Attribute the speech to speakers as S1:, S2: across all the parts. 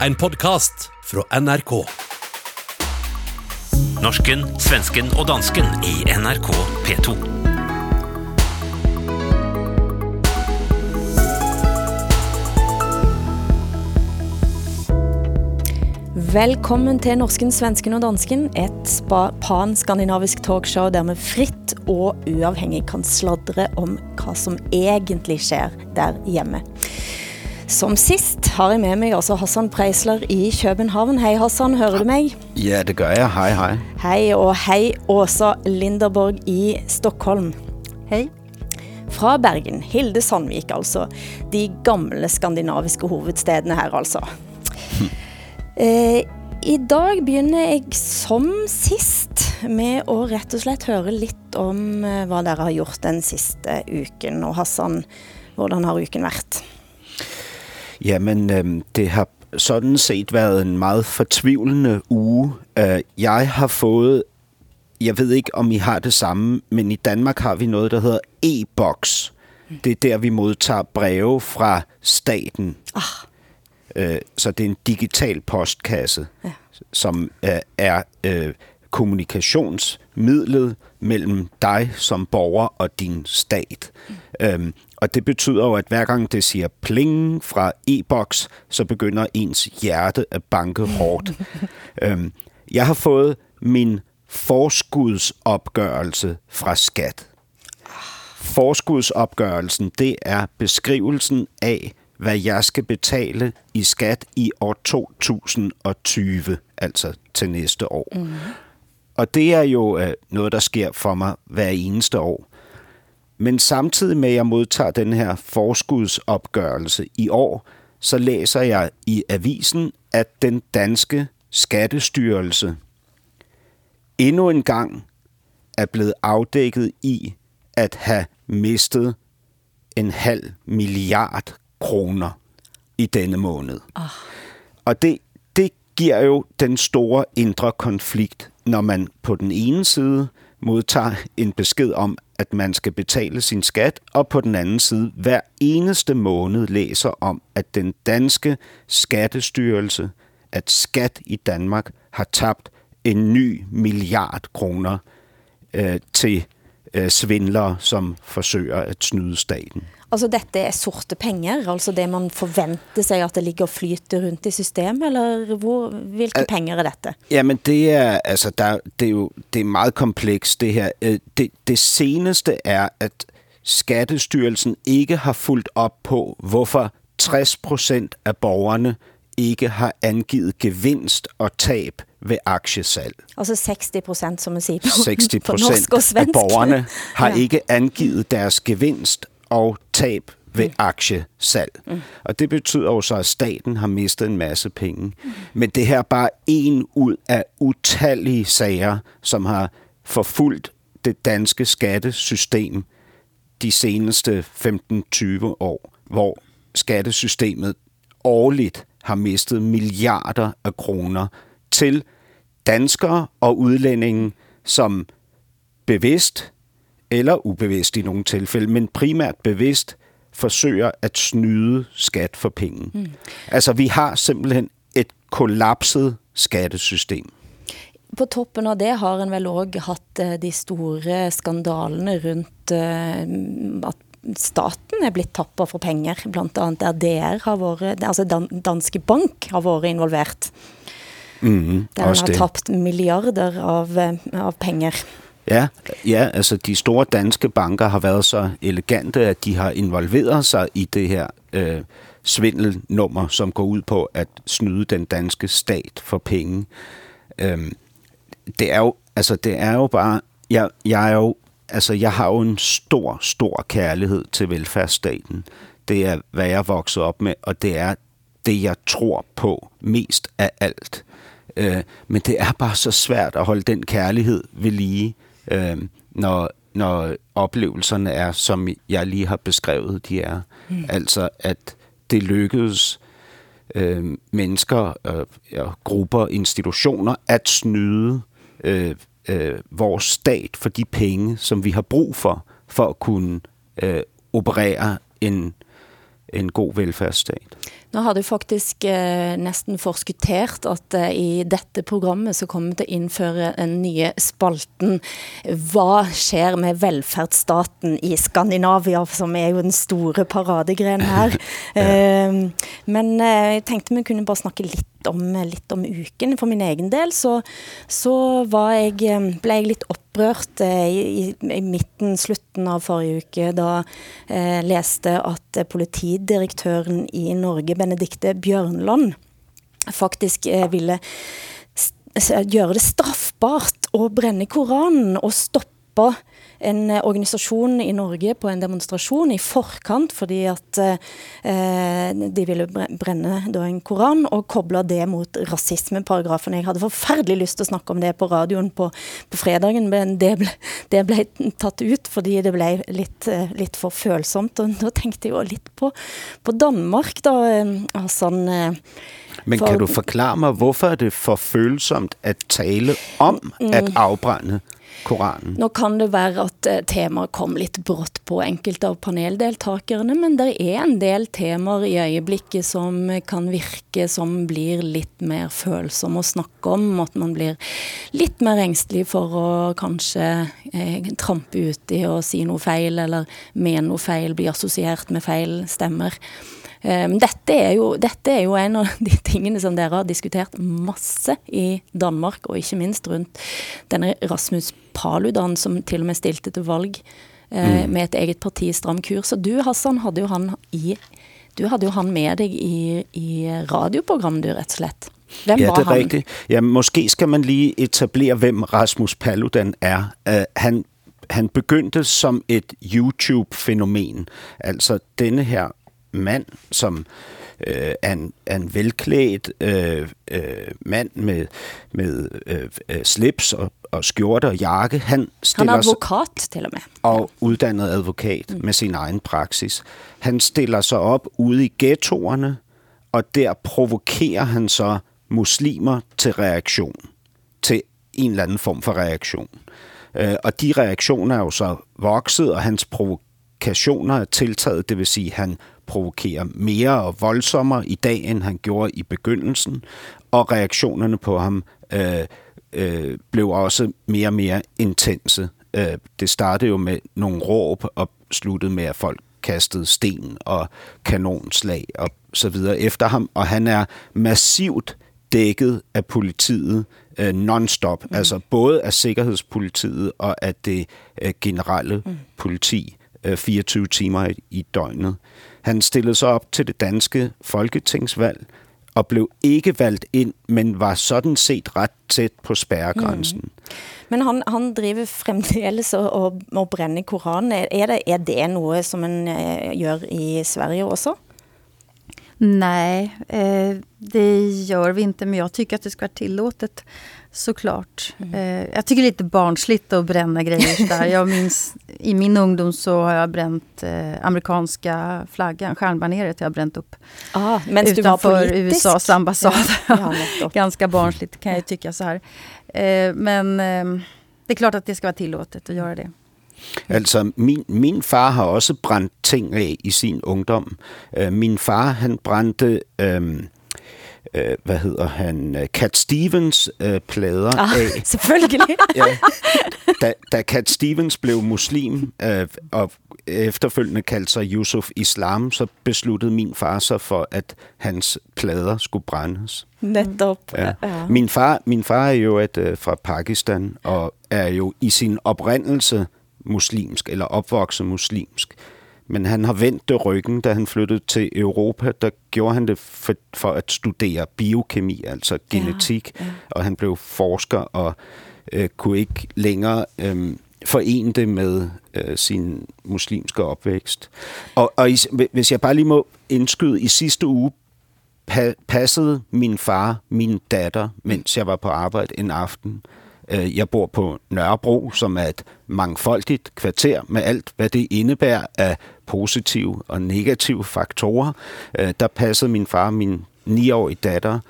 S1: En podkast fra NRK.
S2: Norsken, svensken og dansken i NRK P2.
S3: Velkommen til Norsken, Svensken og Dansken, et pan-skandinavisk talkshow der vi fritt og uafhængigt kan sladre om hvad som egentlig sker der hjemme. Som sist har jeg med mig også Hassan Preisler i København. Hej Hassan, hører du mig?
S4: Ja, det gør jeg. Hej, hej.
S3: Hej og hej Åsa Linderborg i Stockholm.
S5: Hej.
S3: Fra Bergen, Hilde Sandvik altså. De gamle skandinaviske hovedstedene her altså. Eh, I dag begynder jeg som sist med at rett og slett høre lidt om eh, hvad dere har gjort den sidste uken. Og Hassan, hvordan har uken været?
S4: Jamen, øhm, det har sådan set været en meget fortvivlende uge. Øh, jeg har fået, jeg ved ikke om I har det samme, men i Danmark har vi noget, der hedder e-boks. Det er der, vi modtager breve fra staten.
S3: Ah,
S4: Øh, så det er en digital postkasse, ja. som øh, er øh, kommunikationsmidlet mellem dig som borger og din stat. Mm. Øhm, og det betyder jo, at hver gang det siger pling fra e-boks, så begynder ens hjerte at banke hårdt. øhm, jeg har fået min forskudsopgørelse fra skat. Forskudsopgørelsen, det er beskrivelsen af, hvad jeg skal betale i skat i år 2020, altså til næste år. Mm. Og det er jo øh, noget, der sker for mig hver eneste år. Men samtidig med, at jeg modtager den her forskudsopgørelse i år, så læser jeg i avisen, at den danske skattestyrelse endnu en gang er blevet afdækket i at have mistet en halv milliard kroner i denne måned. Oh. Og det, det giver jo den store indre konflikt, når man på den ene side modtager en besked om, at man skal betale sin skat, og på den anden side hver eneste måned læser om, at den danske skattestyrelse, at skat i Danmark har tabt en ny milliard kroner øh, til øh, svindlere, som forsøger at snyde staten
S3: altså dette er sorte penger, altså det man forventer sig, at det ligger og flyter rundt i systemet, eller hvor, hvilke
S4: Al-
S3: penger er dette?
S4: Jamen det er altså der, det er jo det er meget komplekst det her. Øh, Det, det seneste er at Skattestyrelsen ikke har fulgt op på hvorfor 60% af borgerne ikke har angivet gevinst og tab ved aktiesalg.
S3: Altså 60 procent, som man siger på,
S4: 60
S3: på norsk og
S4: procent af
S3: svensk.
S4: borgerne har
S3: ja.
S4: ikke angivet deres gevinst og tab ved mm. aktiesalg. Mm. Og det betyder jo så, at staten har mistet en masse penge. Mm. Men det her er bare en ud af utallige sager, som har forfulgt det danske skattesystem de seneste 15-20 år, hvor skattesystemet årligt har mistet milliarder af kroner til danskere og udlændinge, som bevidst eller ubevidst i nogle tilfælde, men primært bevidst forsøger at snyde skat for penge. Mm. Altså, vi har simpelthen et kollapset skattesystem.
S3: På toppen av det har en vel også haft eh, de store skandalene rundt eh, at staten er blitt tappet for penger, blandt andet der DR har været, altså Dan Danske Bank har været involveret.
S4: Mm,
S3: Der man har tabt milliarder av, eh, av penger.
S4: Ja, ja, altså de store danske banker har været så elegante, at de har involveret sig i det her øh, svindelnummer, som går ud på at snyde den danske stat for penge. Øhm, det er jo, altså det er jo bare, jeg, jeg er jo, altså jeg har jo en stor, stor kærlighed til velfærdsstaten. Det er, hvad jeg er vokset op med, og det er det, jeg tror på mest af alt. Øh, men det er bare så svært at holde den kærlighed ved lige, øh, når, når oplevelserne er, som jeg lige har beskrevet, de er. Mm. Altså, at det lykkedes øh, mennesker, øh, ja, grupper, institutioner at snyde øh, øh, vores stat for de penge, som vi har brug for, for at kunne øh, operere en, en god velfærdsstat.
S3: Nå har du faktisk eh, næsten forskuttert at eh, i dette programmet så kommer vi til at indføre en nye spalten Hvad sker med velfærdsstaten i Skandinavia, som er jo den store paradegren her. eh, men eh, jeg tænkte, vi kunne bare snakke lidt om, litt om uken. For min egen del så, så var jeg, eh, ble blev jeg litt opprørt eh, i, i, i midten, slutten av forrige uke, da eh, leste at eh, politidirektøren i Norge, Benedikte Bjørnland, faktisk eh, ville gjøre det straffbart å brenne Koranen og stoppe en eh, organisation i Norge på en demonstration i forkant, fordi at eh, de ville brænde da en koran og koble det mot rasismeparagrafen. Jeg havde forfærdelig lyst til at snakke om det på radioen på, på fredagen, men det ble, det ble taget ut, fordi det blev lidt, eh, lidt for følsomt. Og da tænkte jeg jo lidt på, på Danmark, da, Hassan. Eh,
S4: men for... kan du forklare mig, hvorfor er det for følsomt at tale om at mm. afbrænde Koranen?
S3: Nå kan det være at eh, temaer kom lidt brått på enkelte av paneldeltakerne, men der er en del temaer i øjeblikket, som kan virke som blir lidt mer følsomme at snakke om, at man blir lidt mer ængstelig for at kanskje eh, trampe ut i og sige noget fejl, eller mene noget fejl, bli associeret med fejl stemmer. Um, dette, er jo, dette er jo en av de tingene som dere har diskuteret masse i Danmark, og ikke minst rundt denne Rasmus Paludan, som til og med stilte til valg uh, mm. med et eget parti stram kurs. Og du, Hassan, havde jo han i du havde jo han med dig i, i radioprogram, du rett og slett. Hvem
S4: ja,
S3: var
S4: det er
S3: han?
S4: rigtigt. Ja, måske skal man lige etablere, hvem Rasmus Paludan er. Uh, han, han begyndte som et YouTube-fænomen. Altså denne her mand, som øh, er, en, er en velklædt øh, øh, mand med, med øh, øh slips og, og skjorte og jakke.
S3: Han,
S4: stiller
S3: han er advokat til og med.
S4: Og uddannet advokat mm. med sin egen praksis. Han stiller sig op ude i ghettoerne, og der provokerer han så muslimer til reaktion. Til en eller anden form for reaktion. Øh, og de reaktioner er jo så vokset, og hans provokationer er tiltaget, det vil sige, at han provokere mere og voldsommere i dag, end han gjorde i begyndelsen, og reaktionerne på ham øh, øh, blev også mere og mere intense. Øh, det startede jo med nogle råb og sluttede med, at folk kastede sten og kanonslag og så videre efter ham, og han er massivt dækket af politiet øh, non-stop, mm. altså både af sikkerhedspolitiet og af det øh, generelle mm. politi øh, 24 timer i, i døgnet. Han stillede sig op til det danske folketingsvalg og blev ikke valgt ind, men var sådan set ret tæt på spærregrænsen. Mm.
S3: Men han, han driver fremdeles og, og, og brænder Koranen. Er det, er det noget, som man øh, gør i Sverige også?
S5: Nej, eh, det gör vi inte, men jag tycker att det ska vara tillåtet såklart. Mm. Eh, jag tycker det är lite barnsligt att bränna grejer där. Jag minns, I min ungdom så har jag bränt eh, amerikanska flaggan, stjärnbaneret jag har bränt upp.
S3: Ah, men
S5: utanför USAs ambassad. Ja, ja, Ganska barnsligt kan jag tycka så här. Eh, men eh, det är klart att det ska vara tillåtet att göra det.
S4: Altså, min, min far har også brændt ting af i sin ungdom. Uh, min far, han brændte... Uh, øh, hvad hedder han, øh, Cat Stevens øh, plader
S3: ah, af. Selvfølgelig. ja,
S4: da, da Cat Stevens blev muslim øh, og efterfølgende kaldte sig Yusuf Islam, så besluttede min far sig for, at hans plader skulle brændes.
S3: Netop. Ja.
S4: Ja. Min, far, min far er jo et, øh, fra Pakistan og er jo i sin oprindelse muslimsk, eller opvokset muslimsk. Men han har vendt det ryggen, da han flyttede til Europa. Der gjorde han det for, for at studere biokemi, altså genetik. Ja, ja. Og han blev forsker og øh, kunne ikke længere øh, forene det med øh, sin muslimske opvækst. Og, og i, hvis jeg bare lige må indskyde, i sidste uge pa, passede min far min datter, mens jeg var på arbejde en aften. Øh, jeg bor på Nørrebro, som er et mangfoldigt kvarter med alt, hvad det indebærer af positive og negative faktorer. Øh, der passede min far min 9-årige datter,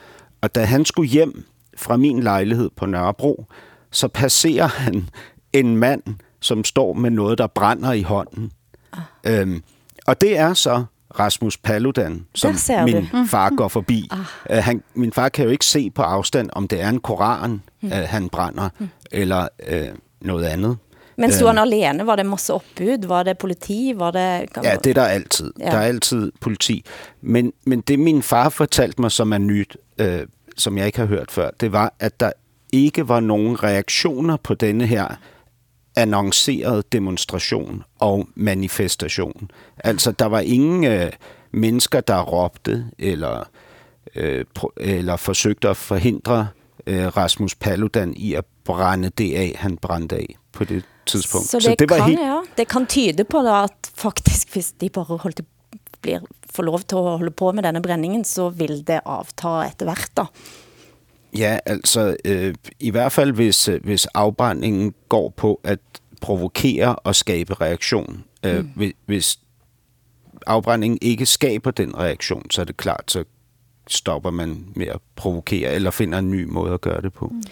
S4: og da han skulle hjem fra min lejlighed på Nørrebro, så passerer han en mand, som står med noget, der brænder i hånden. Ah. Øhm, og det er så Rasmus Paludan, som min
S3: du.
S4: far går forbi. Ah. Han, min far kan jo ikke se på afstand, om det er en koran, mm. han brænder, mm. eller øh, noget andet.
S3: Men sto
S4: Øh.
S3: han alene? Var det masse opbud? Var det politi? Var det...
S4: Ja, det er der altid.
S3: Ja.
S4: Der er altid politi. Men, men det min far fortalte mig, som er nyt, øh, som jeg ikke har hørt før, det var, at der ikke var nogen reaktioner på denne her annoncerede demonstration og manifestation. Altså, der var ingen øh, mennesker, der råbte eller, øh, eller forsøgte at forhindre øh, Rasmus Paludan i at brænde det af, han brændte af på det tidspunkt.
S3: Så det,
S4: var
S3: kan,
S4: helt,
S3: ja, det kan tyde på da, at faktisk, hvis de bare holdt, blir, får lov til at holde på med denne brændingen, så vil det afta etter hvert da.
S4: Ja, altså øh, i hvert fald hvis, øh, hvis afbrændingen går på at provokere og skabe reaktion. Øh, mm. hvis, hvis afbrændingen ikke skaber den reaktion, så er det klart, så stopper man med at provokere eller finder en ny måde at gøre det på. Mm.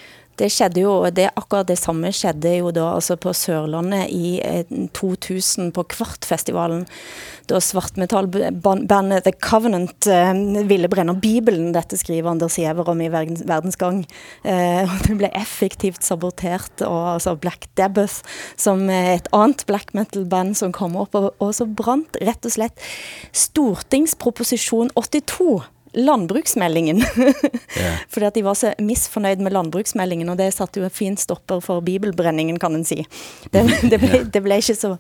S3: Det skjedde jo, og det akkurat det samme skjedde jo da altså på Sørlandet i eh, 2000 på Kvartfestivalen, da svartmetallbandet The Covenant eh, ville brænde Bibelen, dette skriver Anders Giæver om i Verdens, Verdensgang. Eh, og det blev effektivt sabotert, og altså Black Debbath, som er et andet black metal band som kom op, og, og så brant rett og slett Stortingsproposition 82, landbruksmeldingen.
S4: Ja.
S3: Fordi at de var så misfornøyd med landbruksmeldingen, og det satte jo en fin stopper for bibelbrændingen, kan man sige. Det, det, ble, det, ble ikke så,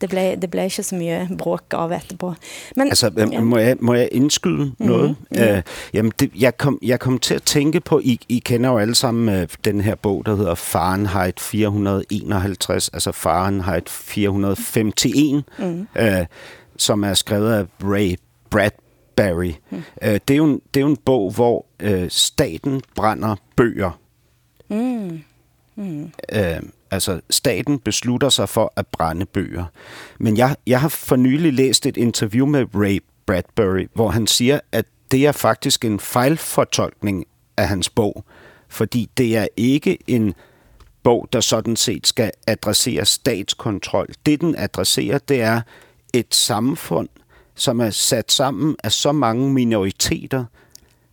S3: det, ble, det ble ikke så mye bråk av etterpå. Men,
S4: Altså, ja. må, jeg, må jeg indskyde mm-hmm. noget? Øh, jamen, det, jeg, kom, jeg kom til at tænke på, I, I kender jo alle sammen øh, den her bog, der hedder Fahrenheit 451, altså Fahrenheit 451, mm. øh, som er skrevet af Ray Bradbury. Mm. Øh, det, er jo en, det er jo en bog, hvor øh, staten brænder bøger.
S3: mm,
S4: Øh, altså, staten beslutter sig for at brænde bøger. Men jeg, jeg har for nylig læst et interview med Ray Bradbury, hvor han siger, at det er faktisk en fejlfortolkning af hans bog. Fordi det er ikke en bog, der sådan set skal adressere statskontrol. Det, den adresserer, det er et samfund, som er sat sammen af så mange minoriteter,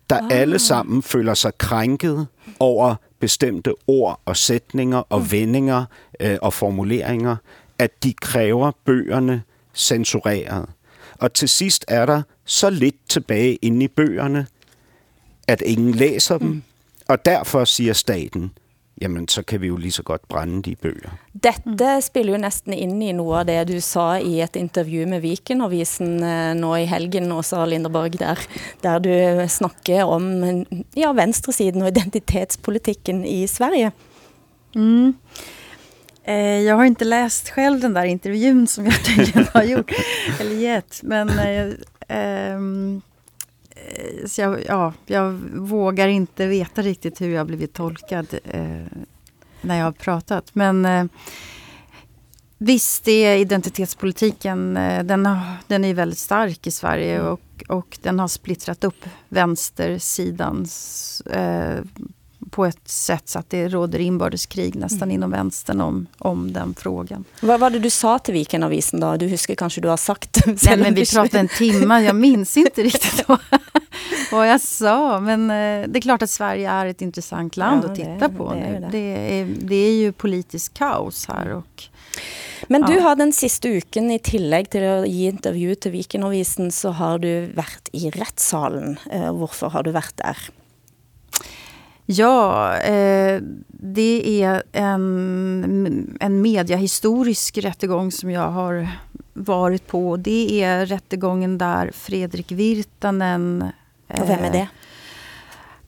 S4: der ah. alle sammen føler sig krænket over bestemte ord og sætninger og vendinger øh, og formuleringer, at de kræver bøgerne censureret. Og til sidst er der så lidt tilbage inde i bøgerne, at ingen læser dem, mm. og derfor siger staten, jamen så kan vi jo lige så godt brænde de bøger.
S3: dette spiller jo næsten ind i noget af det, du sa i et interview med Vikenavisen eh, nå i helgen, Åsa Linderborg, der, der du snakker om ja, venstresiden og identitetspolitikken i Sverige.
S5: Mm. Eh, jag har inte läst själv den där intervjun som jag tydligen har gjort, eller gett. Men eh, ehm, eh, så jag, ja, jag vågar inte veta riktigt hur jag blivit tolkad eh, när jag har pratat. Men eh, visst, det är identitetspolitiken, eh, den, har, den är väldigt stark i Sverige och, och den har splittrat upp vänstersidans eh, på ett sätt så att det råder inbördeskrig nästan mm. inom vänstern om, om den frågan.
S3: Vad var det du sa till Vikenavisen då? Du husker kanske du har sagt.
S5: Nej, men vi pratade en timme, jag minns inte riktigt vad, vad jag sa. Men eh, det är klart att Sverige är ett intressant land
S3: Ja,
S5: att
S3: det
S5: titta
S3: är-
S5: på
S3: det är
S5: nu.
S3: det.
S5: Det är, det är ju politisk kaos här. Och,
S3: Men du har den siste uken, i tillegg til å gi intervju til Vikenavisen, så har du vært i rettssalen. Eh, Hvorfor har du vært der?
S5: Ja, eh, det är en, en mediahistorisk rättegång som jag har varit på. Det är rättegången där Fredrik Virtanen...
S3: Og hvem er det?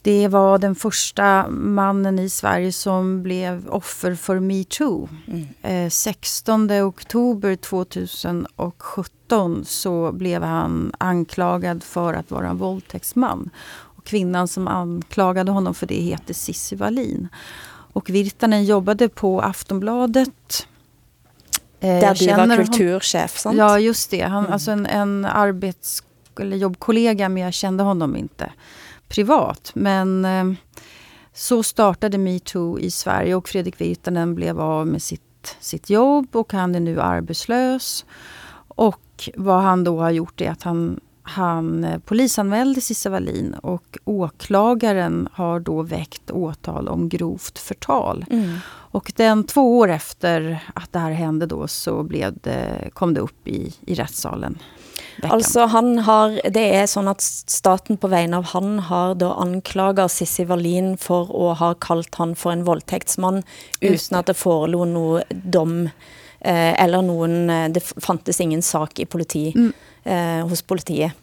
S5: Det var den första mannen i Sverige som blev offer för metoo. Eh, 16 oktober 2017 så blev han anklagad för att vara en våldtäktsman. Och kvinnan som anklagade honom för det heter Cissi Wallin. Och Virtanen jobbade på Aftonbladet. Eh,
S3: Der
S5: jag
S3: du var kultursjef, sant?
S5: Ja, just det. Han, Alltså en, en arbets eller jobbkollega, men jag kände honom inte privat. Men eh, så startade metoo i Sverige och Fredrik Virtanen blev av med sitt, sitt jobb och han är nu arbetslös. Och vad han då har gjort är att han, han eh, polisanmälde Cissi Wallin och åklagaren har då väckt åtal om grovt förtal.
S3: Mm.
S5: Och den två år efter att det här hände då så blev det, kom det upp i, i rättssalen. veckan.
S3: Altså han har, det er sånn at staten på vegne av han har da anklaget Sissi Wallin for å ha kaldt han for en voldtektsmann,
S5: Just
S3: uten at det forelå noe dom, eh, eller noen, eh, det fantes ingen sak i politi,
S5: Mm.
S3: Eh, hos politiet.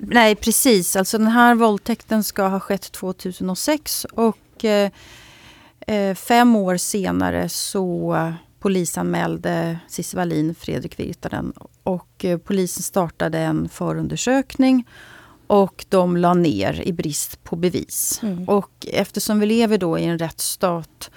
S5: Nej, precis. Alltså den här våldtäkten ska ha skett 2006 och eh, eh, fem år senare så polisanmälde Cissi Wallin Fredrik Virtanen och eh, polisen startade en förundersökning och de la ner i brist på bevis. Och eftersom vi lever då i en rättsstat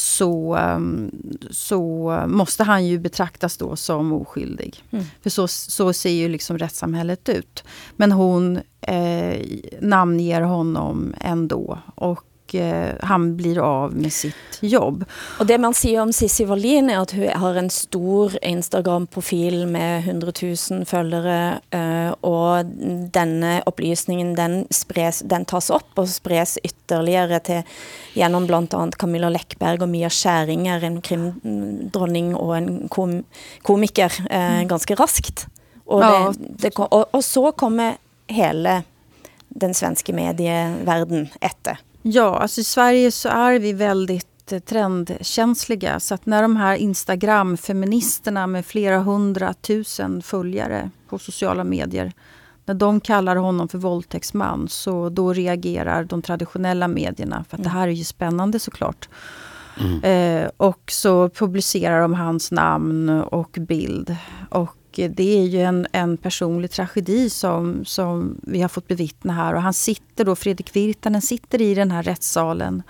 S5: så, ehm, så måste han ju betraktas då som oskyldig. För så, så ser ju liksom rättssamhället ut. Men hon eh, namnger honom ändå och eh, han blir av med sitt jobb.
S3: Og det man siger om Sissi Wallin er at hun har en stor Instagram-profil med 100 000 følgere, eh, og denne opplysningen den, spres, den tas op og spres ytterligere til gjennom blandt andet Camilla Läckberg og Mia Schäringer, en krimdronning og en kom, komiker, eh, ganske raskt. Og,
S5: Ja.
S3: det, det, og, og så kommer hele den svenske medieverden etter.
S5: Ja, alltså i Sverige så är vi väldigt eh, trendkänsliga. Så att när de här Instagram-feministerna med flera hundratusen följare på sociala medier, när de kallar honom för våldtäktsman, så då reagerar de traditionella medierna. För att det här är ju spännande såklart. Eh, och så publicerar de hans namn och bild. Och det är ju en, en personlig tragedi som, som vi har fått bevittna här. Och han sitter då, Fredrik Virtanen sitter i den här rättssalen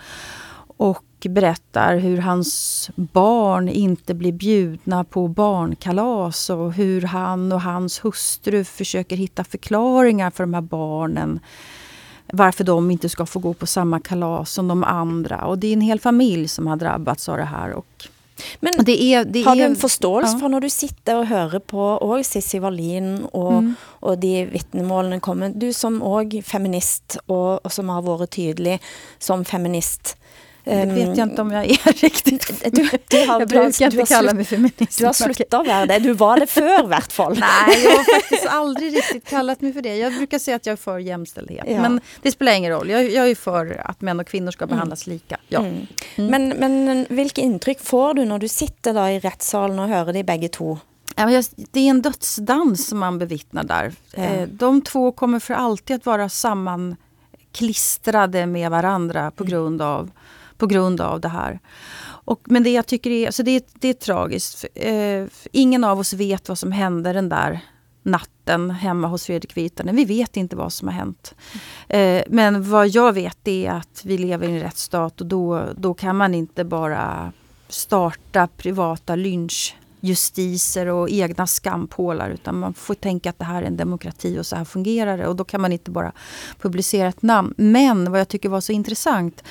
S5: och berättar hur hans barn inte blir bjudna på barnkalas och hur han och hans hustru försöker hitta förklaringar för de här barnen varför de inte ska få gå på samma kalas som de andra. Och det är en hel familj som har drabbats av det här. Och
S3: men
S5: det är, det
S3: har du en forståelse
S5: ja.
S3: for når du sitter og hører på og Sissi Wallin og,
S5: Mm.
S3: og de vittnemålene kommer, du som også feminist og, og som har vært tydelig som feminist.
S5: Det
S3: um,
S5: vet jag inte om jag är riktigt.
S3: Du, du har,
S5: jag brukar inte kalla mig feminist.
S3: du har sluttet å være det. Du var det før, i hvert fall.
S5: Nej, jag har faktiskt aldrig riktigt kallat mig för det. Jag brukar säga att jag är för jämställdhet.
S3: Ja.
S5: Men det spelar ingen roll. Jag, jag är för att män och kvinnor ska behandlas lika. Ja.
S3: Mm. Men, men hvilke inntrykk får du når du sitter da i de begge to?
S5: Ja, men just, det är en dödsdans som man bevittnar där. Eh, De två kommer för alltid att vara sammanklistrade med varandra på grund av, på grund av det här. Och, men det jag tycker är, alltså det, är- det är tragiskt. Eh, ingen av oss vet vad som hände den där natten hemma hos Fredrik Virtanen. Vi vet inte vad som har hänt. Eh, men vad jag vet är att vi lever i en rättsstat och då, då kan man inte bara starta privata lynchjustiser och egna skampålar utan man får tänka att det här är en demokrati och så här fungerar det och då kan man inte bara publicera ett namn. Men vad jag tycker var så intressant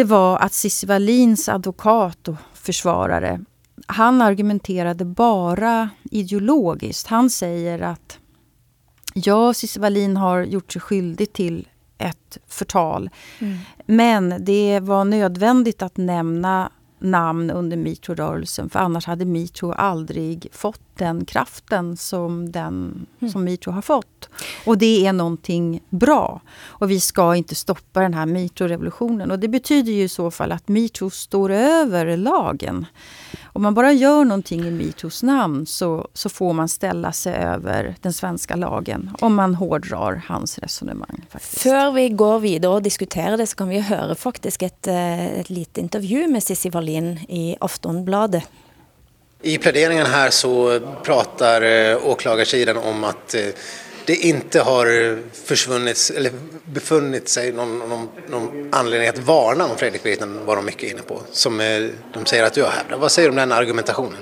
S5: det var att Cissi Wallins advokat och försvarare han argumenterade bara ideologiskt. Han säger att ja, Cissi Wallin har gjort sig skyldig till ett förtal. Men det var nödvändigt att nämna namn under metoo-rörelsen för annars hade metoo aldrig fått den kraften som, den, som metoo har fått. Och det är någonting bra. Och vi ska inte stoppa den här metoo-revolutionen. Och det betyder ju i så fall att metoo står över lagen. Om man bara gör någonting i metoos namn så, så får man ställa sig över den svenska lagen. Om man hårdrar hans resonemang. Faktiskt.
S3: Før vi går videre og diskuterer det, så kan vi høre faktisk et, eh, et lite intervju med Sissi Wallin i Aftonbladet.
S6: I pläderingen här så pratar eh, åklagarsidan om att eh, det inte har försvunnit eller befunnit sig någon, någon, någon anledning att varna om Fredrik Virtanen var de mycket inne på. Som eh, de säger att du har hävdat. Vad säger du om den argumentationen?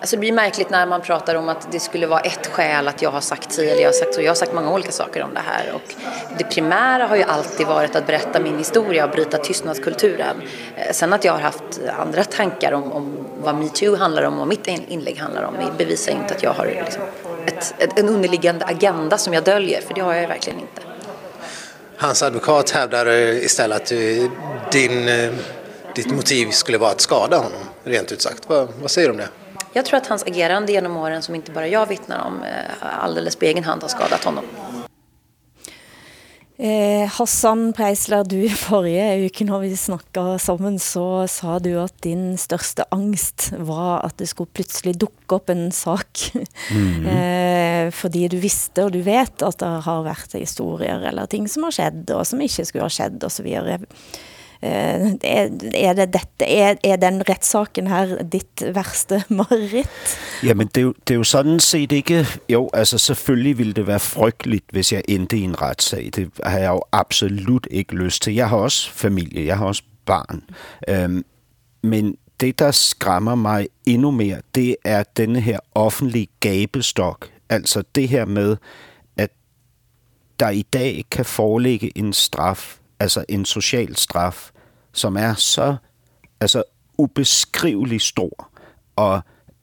S7: Alltså det blir märkligt när man pratar om att det skulle vara ett skäl att jag har sagt si eller jag har sagt så. Jag har sagt många olika saker om det här och det primära har ju alltid varit att berätta min historia och bryta tystnadskulturen. Eh, sen att jag har haft andra tankar om, om vad metoo handlar om och vad mitt inlägg handlar om det bevisar inte att jag har liksom ett, ett, en underliggande agenda som jag döljer, för det har jag verkligen inte.
S6: Hans advokat hävdar istället att eh, din, eh, ditt motiv skulle vara att skada honom, rent ut sagt. Vad, vad säger du om det?
S7: Jag tror att hans agerande genom åren, som inte bara jag vittnar om, eh, alldeles på egen hand har skadat honom.
S3: Eh, Hassan Preisler, du forrige uke når vi snakket sammen, så sa du at din største angst var at det skulle pludselig dukke op en sak. Mm. eh, fordi du visste og du vet at der har været historier eller ting som har skjedd og som ikke skulle ha skjedd og så videre. Eh, er, er, det dette, er, er den retssaken her dit værste mareridt?
S4: Jamen, det er, jo, det er jo sådan set ikke... Jo, altså selvfølgelig ville det være frygteligt, hvis jeg endte i en retssag. Det har jeg jo absolut ikke lyst til. Jeg har også familie, jeg har også barn. Øhm, men det, der skræmmer mig endnu mere, det er denne her offentlige gabestok. Altså det her med, at der i dag kan foreligge en straf, altså en social straf, som er så altså ubeskrivelig stor og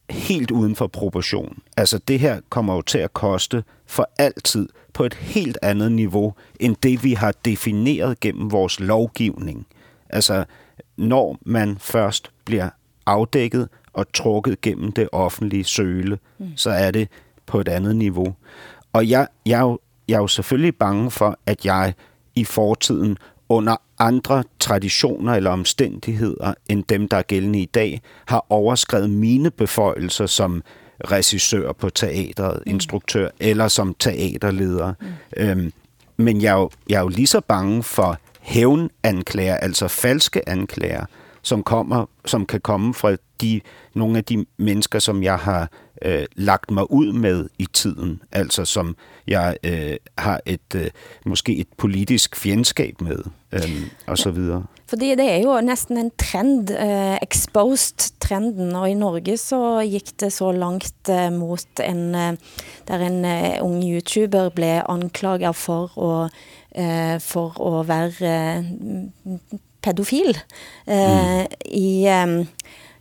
S4: helt uden for proportion. Altså det her kommer jo til at koste for altid på et helt andet niveau, end det vi har defineret gennem vores lovgivning. Altså når man først bliver afdækket og trukket gennem det offentlige søle, mm. så er det på et andet niveau. Og jeg, jeg, er jo, jeg er jo selvfølgelig bange for, at jeg i fortiden under andre traditioner eller omstændigheder end dem, der er gældende i dag, har overskrevet mine beføjelser som regissør på teatret, mm. instruktør eller som teaterleder. Mm. Øhm, men jeg er, jo, jeg er jo lige så bange for hævnanklager, altså falske anklager, som, kommer, som kan komme fra de, nogle af de mennesker, som jeg har øh, lagt mig ud med i tiden, altså som jeg øh, har et øh, måske et politisk fjendskab med, øh, og så videre.
S3: Fordi det er jo næsten en trend, eh, exposed trenden, og i Norge så gik det så langt eh, mot en, eh, der en eh, ung YouTuber blev anklaget for at, eh, for at være eh, pædofil eh, mm. i... Eh,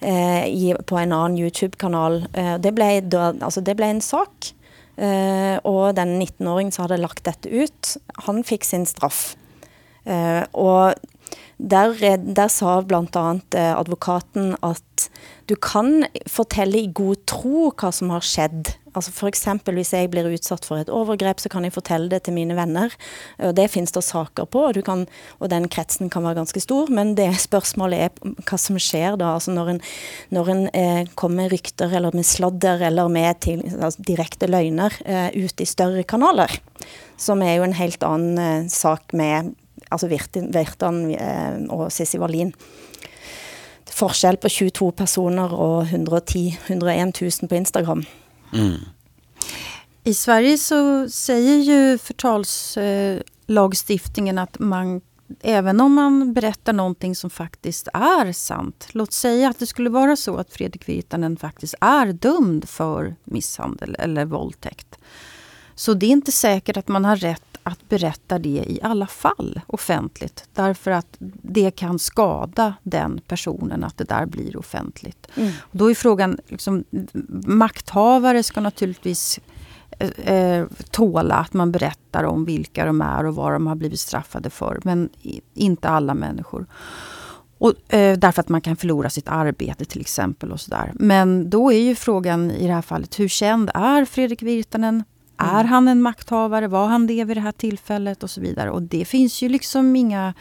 S3: eh, i, på en anden YouTube-kanal. Eh, det, blev, altså det blev en sak, eh, og den 19-åringen som havde lagt dette ut, han fik sin straf. Eh, og der, eh, der sa blandt andet eh, advokaten, at du kan fortælle i god tro, hvad som har skjedd Altså for eksempel, hvis jeg blir utsatt for et overgrep, så kan jeg fortælle det til mine venner. Og det findes der saker på, og, du kan, og den kretsen kan være ganske stor, men det spørgsmålet er, hvad som sker da, altså når en, når en eh, kommer med rykter, eller med sladder, eller med til, altså direkte løgner eh, ut i større kanaler, som er jo en helt anden eh, sak med altså Virtan eh, og Sissi Wallin forskel på 22 personer og 110 101 000 på Instagram. Mm.
S5: I Sverige så säger ju förtalslagstiftningen att man även om man berättar någonting som faktiskt är sant. Låt säga att det skulle vara så att Fredrik Virtanen faktiskt är dömd för misshandel eller våldtäkt. Så det är inte säkert att man har rätt att berätta det i alla fall offentligt. Därför att det kan skada den personen att det där blir offentligt. Mm. Och då är frågan, liksom, makthavare ska naturligtvis eh, eh, tåla att man berättar om vilka de är och vad de har blivit straffade för. Men inte alla människor. Och, eh, därför att man kan förlora sitt arbete till exempel. och sådär. Men då är ju frågan i det här fallet, hur känd är Fredrik Virtanen? Mm. Är han en makthavare? Var han det vid det här tillfället? Och så vidare. Och det finns ju liksom inga,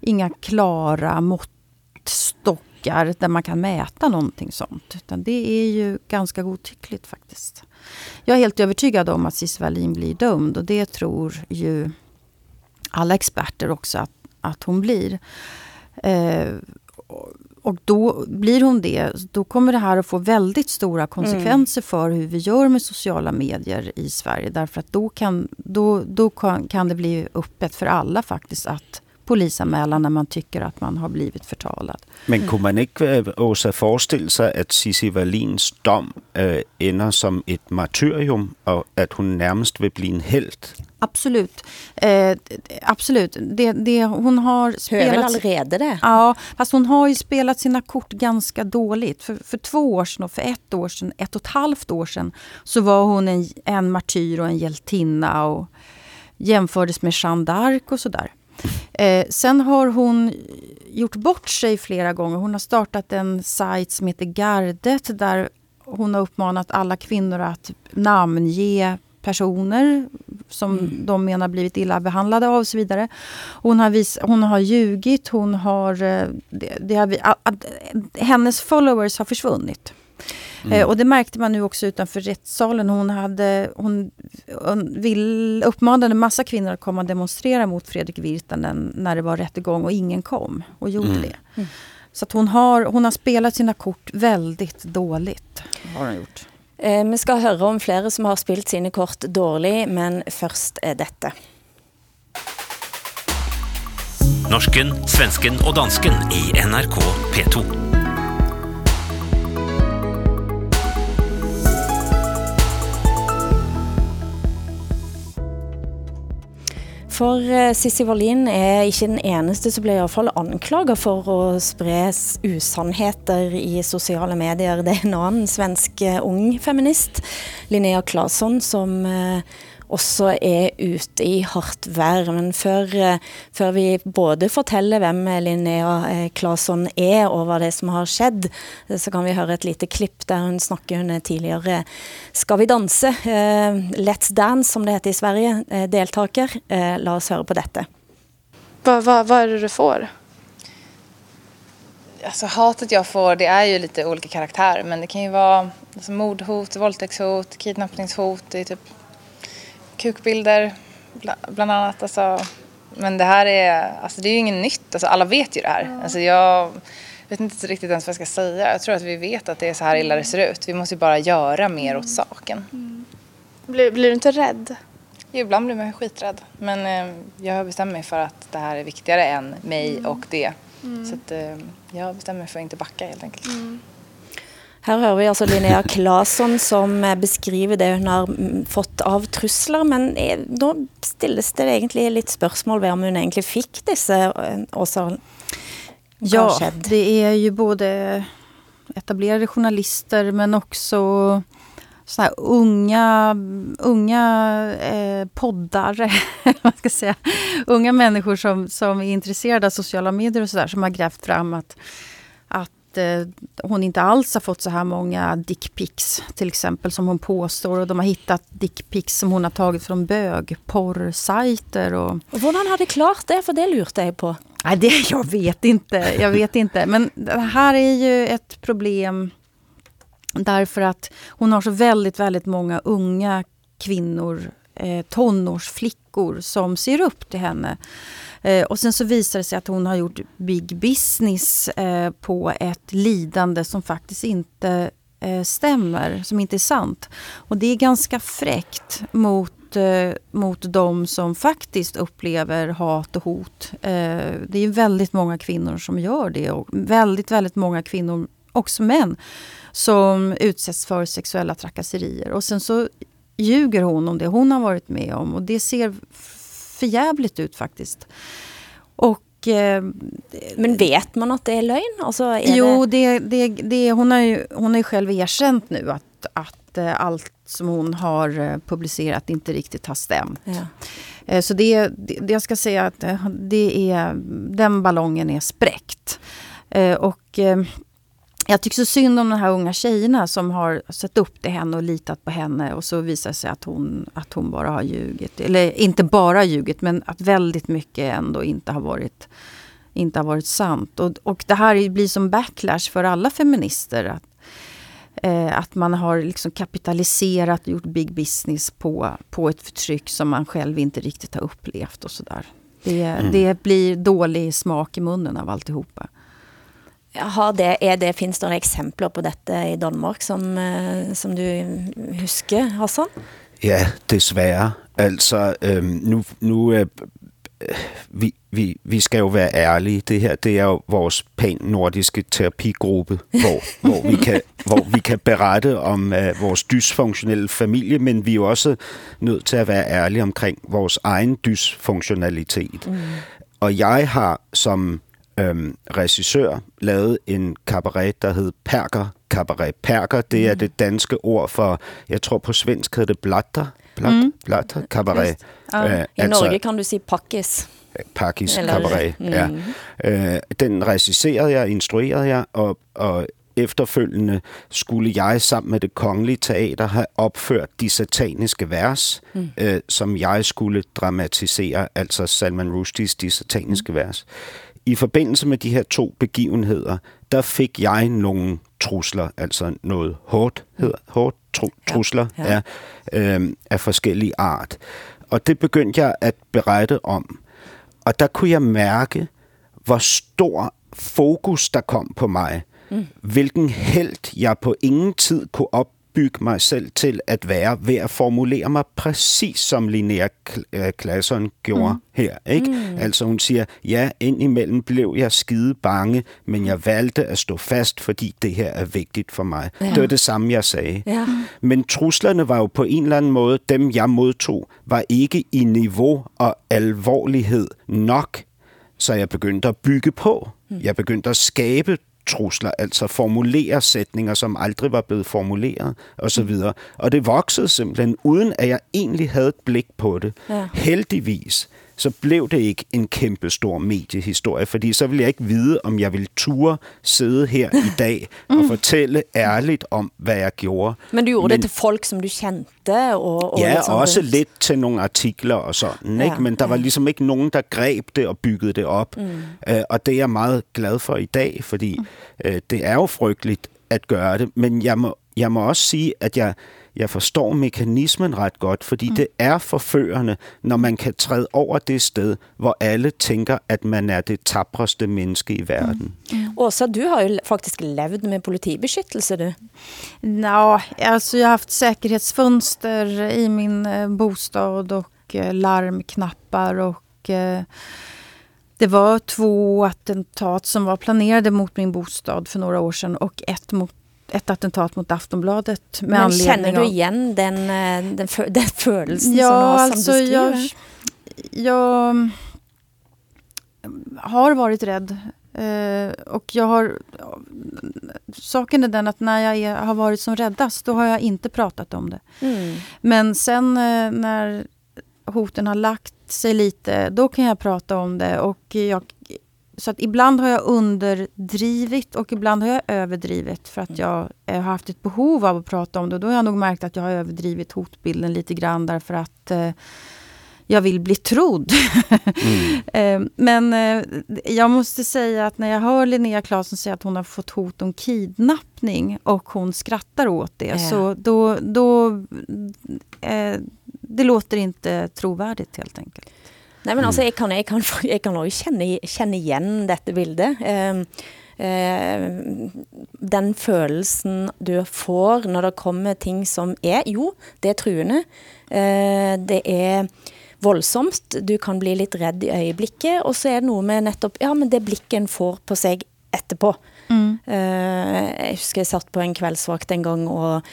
S5: inga klara måttstockar där man kan mäta någonting sånt. Utan det är ju ganska godtyckligt faktiskt. Jag är helt övertygad om att Cissi Wallin blir dömd och det tror ju alla experter också att, att hon blir. Eh, och då blir hon det, då kommer det här att få väldigt stora konsekvenser mm. för hur vi gör med sociala medier i Sverige. Därför att då kan, då, då kan, kan det bli öppet för alla faktiskt att polisanmälan när man tycker att man har blivit förtalad.
S4: Men kunne man ikke, øh, Åsa, forestille sig, at Sissi Wallins dom øh, ender som et martyrium, og at hun nærmest vil blive en helt?
S5: Absolut. Eh, absolut. Det, det, hon har spelat...
S3: allerede det?
S5: Ja, fast hon har ju spelat sina kort ganska dåligt. För, för två år sedan och för ett år sedan, ett och ett halvt år sedan så var hon en, en martyr och en hjältinna och jämfördes med Jeanne d'Arc och sådär. Eh, sen har hon gjort bort sig flera gånger. Hon har startat en sajt som heter Gardet där hon har uppmanat alla kvinnor att namnge personer som de menar blivit illa behandlade av och så vidare. Hon har, vis, hon har ljugit, hon har, eh, det, det har, hennes followers har försvunnit. Eh, och det märkte man nu också utanför rättssalen. Hon, hade, hon, hon vill, uppmanade massa kvinnor att komma och demonstrera mot Fredrik Virtanen när det var rättegång och ingen kom och gjorde det. Så att hon, har, hon har spelat sina kort väldigt dåligt. Har hon gjort.
S3: Eh, vi skal høre om flere som har spilt sine kort dårlig, men først er dette.
S2: Norsken, svensken og dansken i NRK P2.
S3: For eh, Sissi Wallin er ikke den eneste som blev i hvert fall anklaget for at spre s- usannheter i sociale medier. Det er en anden svensk eh, ung feminist, Linnea Claesson, som eh, også er ute i hardt vær. Men før, eh, før vi både forteller hvem Linnea eh, Claesson er og hva det er som har skjedd, eh, så kan vi høre et lite klipp der hun snakker hun er tidligere Skal vi danse, eh, Let's Dance som det heter i Sverige, deltaker. Eh, la oss høre på dette.
S8: Vad, vad, vad är det du får?
S9: Alltså hatet jag får det är ju lite olika karaktär men det kan ju vara alltså, mordhot, våldtäktshot, kidnappningshot, det är typ kukbilder bla, bland annat. Alltså, men det här är, alltså, det är ju inget nytt, alltså, alla vet ju det här. Alltså, jag vet inte riktigt ens vad jag ska säga. Jag tror att vi vet att det är så här illa det ser ut. Vi måste ju bara göra mer åt saken.
S8: Blir, blir du inte rädd?
S9: Jo, ibland blir man skiträdd. Men eh, jag har bestämt mig för att det här är viktigare än mig och det. Så att, eh, jag bestämmer mig för att inte backa helt enkelt.
S3: Her hører vi altså Linnea Claesson som eh, beskriver det hun har mm, fått av trusler, men eh, nå stilles det egentlig litt spørsmål ved om hun egentlig fikk disse eh. Hva
S5: Ja, det är ju både etablerade journalister men också så här unga, unga eh, poddare, vad ska säga, unga människor som, som är intresserade av sociala medier och sådär som har grävt fram att, att eh, hon inte alls har fått så här många dickpics till exempel som hon påstår och de har hittat dickpics som hon har tagit från bögporrsajter och
S3: Og Hvordan har de klart det? For det lurte jeg på.
S5: Nej, det, jag vet inte. Jag vet inte. Men det här är ju ett problem därför att hon har så väldigt, väldigt många unga kvinnor, eh, tonårsflickor som ser upp till henne. Eh, och sen så visar det sig att hon har gjort big business eh, på ett lidande som faktiskt inte eh, stämmer, som inte är sant. Och det är ganska fräckt mot, eh, mot de som faktiskt upplever hat och hot. Eh, det är väldigt många kvinnor som gör det och väldigt, väldigt många kvinnor, också män, som utsätts för sexuella trakasserier. Och sen så ljuger hon om det hon har varit med om och det ser förjävligt ut faktiskt. Och eh,
S3: Men vet man at det løgn? Altså, er
S5: Jo,
S3: det...
S5: det, det, hon, har ju, hon har ju själv erkänt nu att, att eh, allt som hon har eh, publicerat inte riktigt har stämt.
S3: Ja.
S5: Så det, det, jag ska säga att det är, den ballongen är spräckt. Och jag tycker så synd om de här unga tjejerna som har sett upp till henne och litat på henne och så visar det sig att hon, att hon bara har ljugit. Eller inte bara ljugit men att väldigt mycket ändå inte har varit, inte har varit sant. Och, och det här blir som backlash för alla feminister. Att, eh, att man har liksom kapitaliserat och gjort big business på, på ett förtryck som man själv inte riktigt har upplevt och sådär. Det, det blir dålig smak i munnen av alltihopa.
S3: Har det, er det, finnes det eksempler på dette i Danmark som, eh, som du husker, Hassan?
S4: Ja, desværre. Altså, øhm, nu, nu øh, vi, vi, vi skal jo være ærlige. Det her det er jo vores pan-nordiske terapigruppe, hvor, hvor, vi kan, hvor vi kan berette om uh, vores dysfunktionelle familie, men vi er jo også nødt til at være ærlige omkring vores egen dysfunktionalitet. Mm. Og jeg har som øhm, regissør lavet en cabaret, der hed Perker Cabaret. Perker, det mm. er det danske ord for, jeg tror på svensk hedder det blatter. Blat, mm. Blatter Cabaret.
S3: Ja. Uh, I altså, Norge kan du sige pakkis.
S4: Pakkis Cabaret, mm. ja. Uh, den regisserede jeg, instruerede jeg, og, og efterfølgende skulle jeg sammen med det kongelige teater have opført de sataniske vers, mm. øh, som jeg skulle dramatisere, altså Salman Rushdies de sataniske mm. vers. I forbindelse med de her to begivenheder, der fik jeg nogle trusler, altså noget hårdt, hedder, hårdt tru, trusler ja, ja. Af, øh, af forskellige art. Og det begyndte jeg at berette om. Og der kunne jeg mærke, hvor stor fokus der kom på mig. Mm. Hvilken held jeg på ingen tid kunne op opbygge mig selv til at være ved at formulere mig præcis som Linnea øh, gjorde mm. her. Ikke? Mm. Altså hun siger, ja, indimellem blev jeg skide bange, men jeg valgte at stå fast, fordi det her er vigtigt for mig. Ja. Det var det samme, jeg sagde. Ja. Men truslerne var jo på en eller anden måde, dem jeg modtog, var ikke i niveau og alvorlighed nok, så jeg begyndte at bygge på. Mm. Jeg begyndte at skabe trusler, altså formulere sætninger, som aldrig var blevet formuleret, osv. Og, og det voksede simpelthen, uden at jeg egentlig havde et blik på det. Ja. Heldigvis så blev det ikke en kæmpe stor mediehistorie, fordi så ville jeg ikke vide, om jeg ville ture sidde her i dag og mm. fortælle ærligt om, hvad jeg gjorde.
S3: Men du gjorde Men, det til folk, som du kendte? Og, og
S4: ja, lidt også det. lidt til nogle artikler og sådan, ja, ikke? men der ja. var ligesom ikke nogen, der greb det og byggede det op. Mm. Uh, og det er jeg meget glad for i dag, fordi uh, det er jo frygteligt at gøre det, men jeg må, jeg må også sige, at jeg jeg forstår mekanismen ret godt, fordi mm. det er forførende, når man kan træde over det sted, hvor alle tænker, at man er det tapreste menneske i verden.
S3: Mm. Mm. Åsa, du har jo faktisk levet med politibeskyttelse, du.
S5: Nå, alltså jag har haft säkerhetsfönster i min eh, bostad och eh, larmknappar och eh, det var två attentat som var planerade mot min bostad för några år sedan och ett mot ett attentat mot Aftonbladet.
S3: Med Men känner du igen den, eh, den, den, følelsen
S5: ja, som, alltså som jag, jag har varit rädd. Eh, och jag har... Saken är den att när jag är, har varit som räddast, då har jag inte pratat om det. Mm. Men sen eh, när hoten har lagt sig lite, då kan jag prata om det. Och jag så att ibland har jag underdrivit och ibland har jag överdrivit för att jag eh, har haft ett behov av att prata om det. Och då har jag nog märkt att jag har överdrivit hotbilden lite grann därför att eh, jag vill bli trodd. Mm. eh, men eh, jag måste säga att när jag hör Linnea Claesson säga att hon har fått hot om kidnappning och hon skrattar åt det, ja. så då... då eh, det låter inte trovärdigt helt enkelt.
S3: Nej, men altså, jeg kan, jeg kan, jeg kan også kende, kende igen dette bildet. Eh, eh, den følelsen du får når det kommer ting som er, jo, det er truende. Eh, det er voldsomt. Du kan bli lidt redd i øjeblikket, og så er det noget med netop, ja, men det blikket en får på sig etterpå. Mm. Uh, jeg husker jeg satt på en kveldsvakt en gang og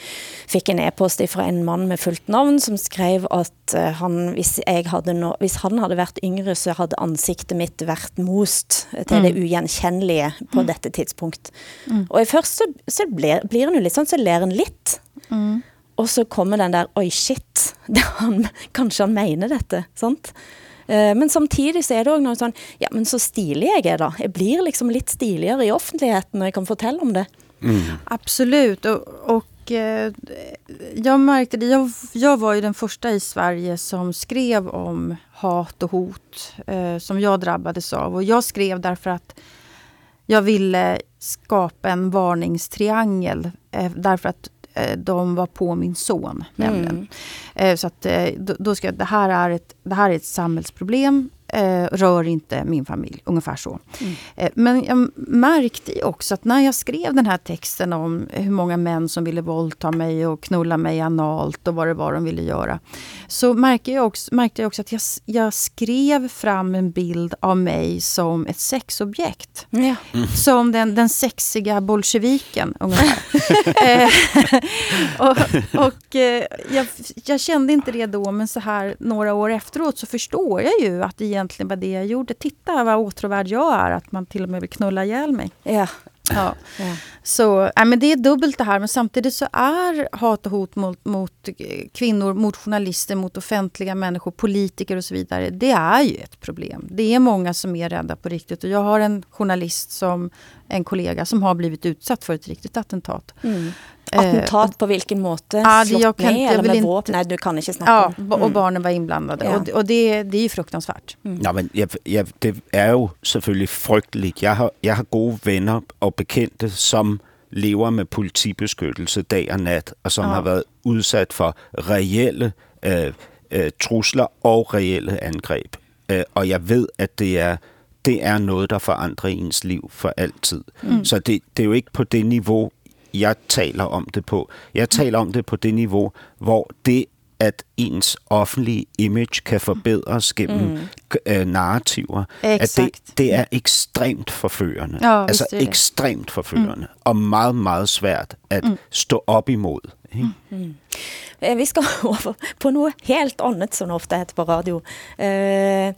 S3: fik en e-post fra en mand med fuldt navn, som skrev at uh, han, hvis, jeg havde no, hvis han havde været yngre, så havde ansigtet mitt været most til mm. det ugjenkjennelige på mm. dette tidspunkt. Mm. Og i først så, så blir, blir han jo lidt sådan, så ler han lidt. Mm. Og så kommer den der, oj shit, han, kanskje han mener dette, sant? Eh, men samtidig så er det også noget sådan, ja, men så stilig jeg er da. Jeg blir liksom lidt stiligere i offentligheten når jeg kan fortælle om det.
S5: Mm. Absolut. Och, och eh, jag märkte det. Jag, jag var ju den första i Sverige som skrev om hat och hot eh, som jag drabbades av. Och jag skrev därför att jag ville skapa en varningstriangel. Eh, därför att de var på min son. Nämligen. Mm. Så att, eh, då, ska, det, här är ett, det här är ett samhällsproblem. eh, rör inte min familj. Ungefär så. Mm. Eh, men jag märkte också att när jag skrev den här texten om hur många män som ville våldta mig och knulla mig analt och vad det var de ville göra. Så märkte jag också, märkte jag också att jag, jag skrev fram en bild av mig som ett sexobjekt. Ja. Mm. Som den, den sexiga bolsjeviken ungefär. Eh, och, och eh, jag, jag kände inte det då men så här några år efteråt så förstår jag ju att det egentligen var det jag gjorde. Titta vad åtråvärd jag är, att man till och med vill knulla ihjäl mig.
S3: Ja.
S5: Ja. ja. Så äh, men det är dubbelt det här, men samtidigt så är hat och hot mot, mot kvinnor, mot journalister, mot offentliga människor, politiker och så vidare, det är ju ett problem. Det är många som är rädda på riktigt. Och jag har en journalist, som en kollega, som har blivit utsatt för ett riktigt attentat.
S3: Mm. Attentat eh, på vilken måte? Ja, Slått jag kan, ner eller med inte, vapen? Nej, du kan inte snacka
S5: Ja, mm. och barnen var inblandade. Ja. Och, och det, det är ju fruktansvärt.
S4: Mm. Ja, men jeg, jeg, det er jo selvfølgelig frygteligt. Jeg har, jeg har gode venner og bekendte, som lever med politibeskyttelse dag og nat, og som ja. har været udsat for reelle øh, øh, trusler og reelle angreb. Øh, og jeg ved, at det er det er noget, der forandrer ens liv for altid. Mm. Så det, det er jo ikke på det niveau, jeg taler om det på. Jeg taler om det på det niveau, hvor det at ens offentlige image kan forbedres gennem mm. øh, narrativer,
S5: Exakt.
S4: at det, det er ekstremt forførende. Ja, altså det ekstremt forførende, mm. og meget, meget svært at mm. stå op imod. Ikke? Mm.
S3: Vi skal over på noget helt andet, som ofte heter på radio. Uh,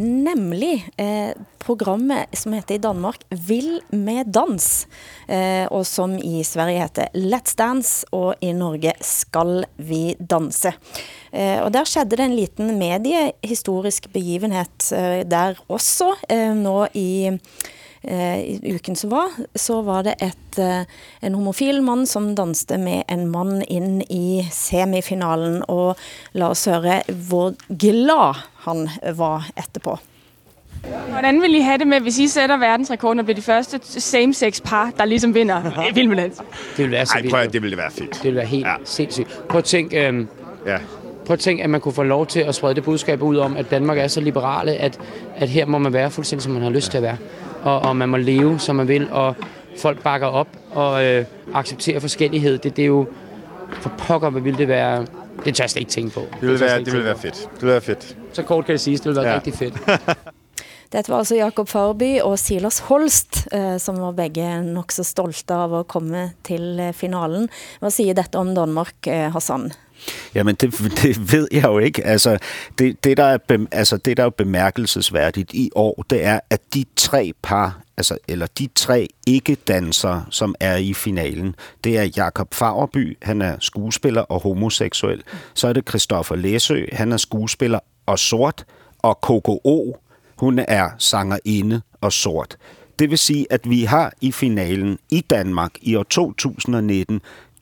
S3: Nemlig eh, programmet som heter i Danmark Vill med dans, eh, og som i Sverige heter Let's Dance, og i Norge Skal vi danse. Eh, og der skjedde det en liten mediehistorisk begivenhet eh, der også, eh, nå i i uken som var, så var det et, eh, en homofil mand, som danste med en mand ind i semifinalen, og la os høre, hvor glad han var etterpå.
S10: Hvordan vil I have det med, hvis I sætter verdensrekorden og bliver de første same-sex par, der ligesom vinder Vildmedans?
S11: Det vil være så
S12: Ej, prøv at, det ville være fedt.
S11: Det vil være helt ja. sindssygt. Prøv at tænke, øhm, ja. prøv at tænke, at man kunne få lov til at sprede det budskab ud om, at Danmark er så liberale, at, at her må man være fuldstændig, som man har lyst ja. til at være og, og man må leve, som man vil, og folk bakker op og øh, accepterer forskellighed. Det, det er jo for pokker, hvad vil det være... Det tør jeg slet ikke tænke på.
S12: Det vil, være, det vil være fedt. Det vil være fedt.
S11: Så kort kan det siges, det vil være ja. rigtig fedt.
S3: Dette var altså Jakob Farby og Silas Holst, eh, som var begge nok så stolte av at komme til eh, finalen. Hvad siger dette om Danmark, eh, Hassan?
S4: Jamen, det, det ved jeg jo ikke. Altså det, det, der er bem, altså, det, der er bemærkelsesværdigt i år, det er, at de tre par, altså, eller de tre ikke-dansere, som er i finalen, det er Jakob Fagerby, han er skuespiller og homoseksuel. Så er det Christoffer Læsø, han er skuespiller og sort, og KKO, hun er sangerinde og sort. Det vil sige, at vi har i finalen i Danmark i år 2019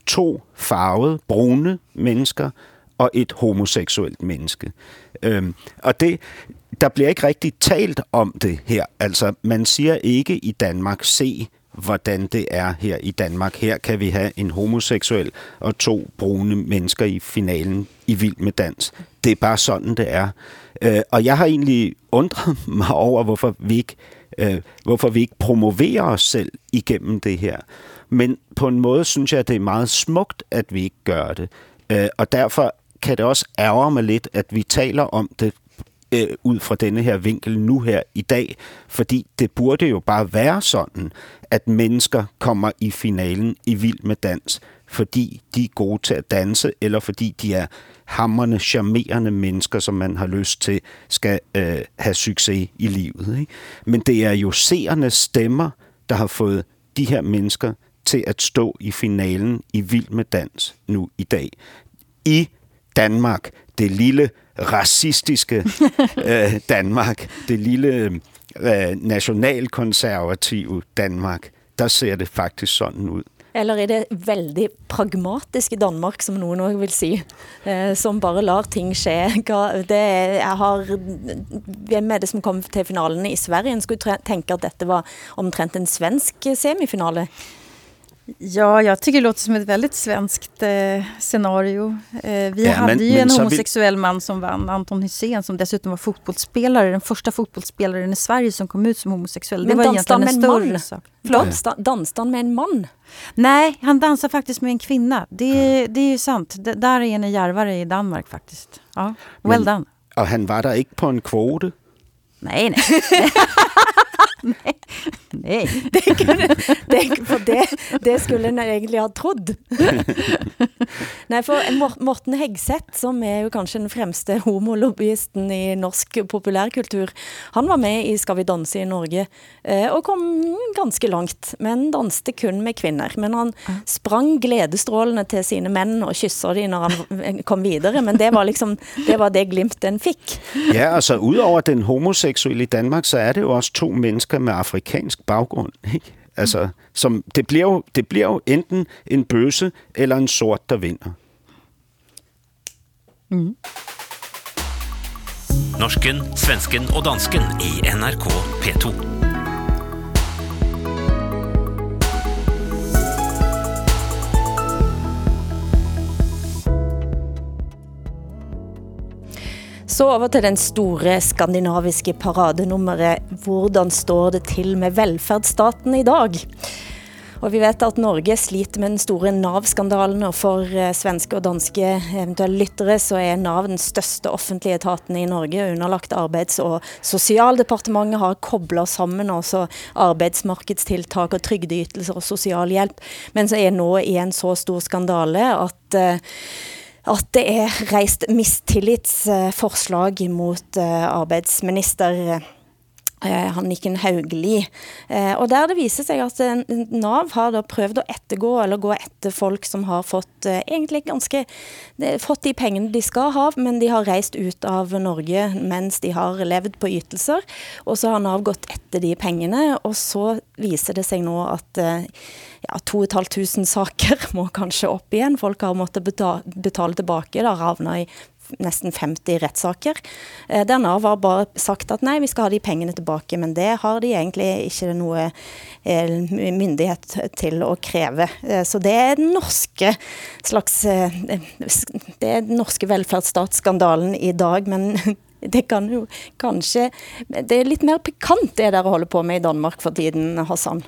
S4: to farvede, brune mennesker og et homoseksuelt menneske. Øhm, og det, der bliver ikke rigtig talt om det her. Altså, man siger ikke i Danmark, se hvordan det er her i Danmark. Her kan vi have en homoseksuel og to brune mennesker i finalen i Vild med Dans. Det er bare sådan, det er. Øh, og jeg har egentlig undret mig over, hvorfor vi ikke, øh, hvorfor vi ikke promoverer os selv igennem det her. Men på en måde synes jeg, at det er meget smukt, at vi ikke gør det. Øh, og derfor kan det også ærge mig lidt, at vi taler om det øh, ud fra denne her vinkel nu her i dag, fordi det burde jo bare være sådan, at mennesker kommer i finalen i Vild med Dans, fordi de er gode til at danse, eller fordi de er hammerne, charmerende mennesker, som man har lyst til, skal øh, have succes i livet. Ikke? Men det er jo seernes stemmer, der har fået de her mennesker til at stå i finalen i Vild med Dans nu i dag. I Danmark, det lille racistiske øh, Danmark, det lille øh, nationalkonservative Danmark, der ser det faktisk sådan ud.
S3: Eller er det veldig pragmatiske Danmark, som nogen også vil sige, eh, som bare lar ting ske? Det er, jeg har, hvem er det som kom til finalen i Sverige? En skulle tænke, at dette var omtrent en svensk semifinale.
S5: Ja, jag tycker det låter som ett väldigt svenskt eh, scenario. Eh, vi
S4: Ja,
S5: hade
S4: men-
S5: ju
S4: men
S5: en homosexuell man som vann, Anton Hysén, som dessutom var fotbollsspelare. Den första fotbollsspelaren i Sverige som kom ut som homosexuell.
S3: Men
S5: det var egentligen en
S3: en
S5: större
S3: man?
S5: sak. Förlåt?
S3: Dansa, dansade han med en man?
S5: Nej, han dansar faktiskt med en kvinna. Det, det är ju sant. D där är ni djärvare i Danmark faktiskt. Ja, well
S4: Men-
S5: done.
S4: Og han var der ikke på en kvote.
S5: Nej, nej. nej. nej.
S3: Det, kunne, det, for det, det skulle en egentlig ha trodd. Nei, for Mor- Morten Hegseth, som er jo kanskje den fremste homolobbyisten i norsk populærkultur, han var med i Skal vi danse i Norge, eh, og kom ganske langt, men danste kun med kvinner. Men han sprang gledestrålene til sine menn og kysser de når han kom videre, men det var liksom, det var det glimt den fik.
S4: Ja, altså udover den homoseksuelle i Danmark, så er det jo også to mennesker med afrikansk baggrund. Ikke? Altså, som, det, bliver jo, det bliver jo enten en bøsse eller en sort, der vinder.
S2: Norsken, svensken og dansken i NRK P2.
S3: Så over til den store skandinaviske paradenummeret Hvordan står det til med velfærdsstaten i dag? Og vi vet at Norge sliter med den store NAV-skandalen, og for eh, svenske og danske eventuelle lyttere så er NAV den største offentlige etaten i Norge, underlagt Arbeids- og sosialdepartementet har koblet sammen også arbeidsmarkedstiltak og trygdeytelser og sosialhjelp, men så er nå i en så stor skandale at uh, at det er reist mistillitsforslag mot eh, arbejdsminister eh, Eh, Hanniken Haugli. Eh, og der det viser seg at eh, Nav har da prøvd å ettergå eller gå etter folk som har fått eh, egentlig ganske fått de pengene de skal ha, men de har reist ut av Norge mens de har levd på ytelser. Og så har Nav gått etter de pengene, og så viser det seg nå at ja, 2500 saker må kanskje opp igjen. Folk har måttet betale, betale tilbake, da havna i nesten 50 rettssaker. Eh, Der Nav har bare sagt at nei, vi skal ha de pengene tilbake, men det har de egentlig ikke noe eh, myndighet til å kreve. Eh, så det er den norske slags Det er den norske velferdsstatsskandalen i dag, men det kan jo kanskje Det er lidt mer pikant det dere holder på med i Danmark for tiden, Hassan.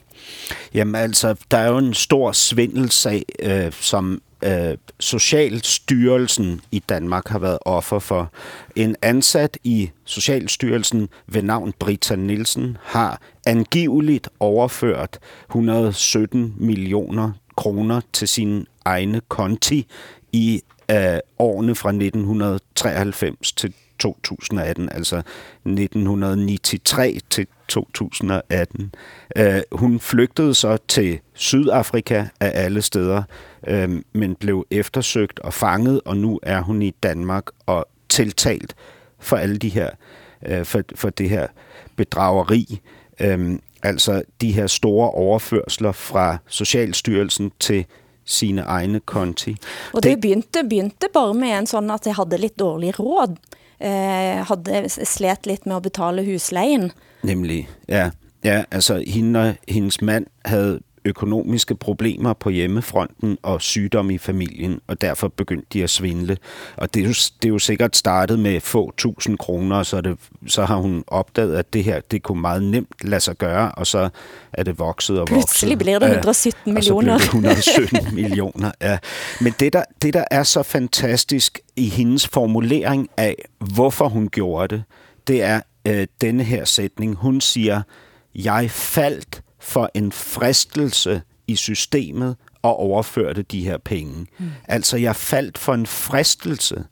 S4: Jamen altså, der er jo en stor svindelsag, øh, som øh, Socialstyrelsen i Danmark har været offer for. En ansat i Socialstyrelsen ved navn Brita Nielsen har angiveligt overført 117 millioner kroner til sine egne konti i øh, årene fra 1993 til 2018, altså 1993 til 2018. Øh, hun flygtede så til Sydafrika af alle steder, øh, men blev eftersøgt og fanget, og nu er hun i Danmark og tiltalt for alle de her, øh, for, for det her bedrageri. Øh, altså de her store overførsler fra Socialstyrelsen til sine egne konti.
S3: Og det begynte, begynte bare med en sånn at jeg hadde litt dårlig råd. Eh, hadde slet lidt med at betale huslejen.
S4: Nemlig, ja. Ja, altså hende og hendes mand havde økonomiske problemer på hjemmefronten og sygdom i familien, og derfor begyndte de at svindle. Og det er jo, det er jo sikkert startet med få tusind kroner, så, det, så har hun opdaget, at det her det kunne meget nemt lade sig gøre, og så er det vokset og vokset.
S3: Pludselig bliver det
S4: Ja,
S3: 117
S4: Og så
S3: millioner.
S4: det 117 millioner, ja. Men det der, det, der er så fantastisk i hendes formulering af, hvorfor hun gjorde det, det er øh, denne her sætning. Hun siger, jeg faldt for en fristelse i systemet og overførte de her penge. Mm. Altså, jeg faldt for en fristelse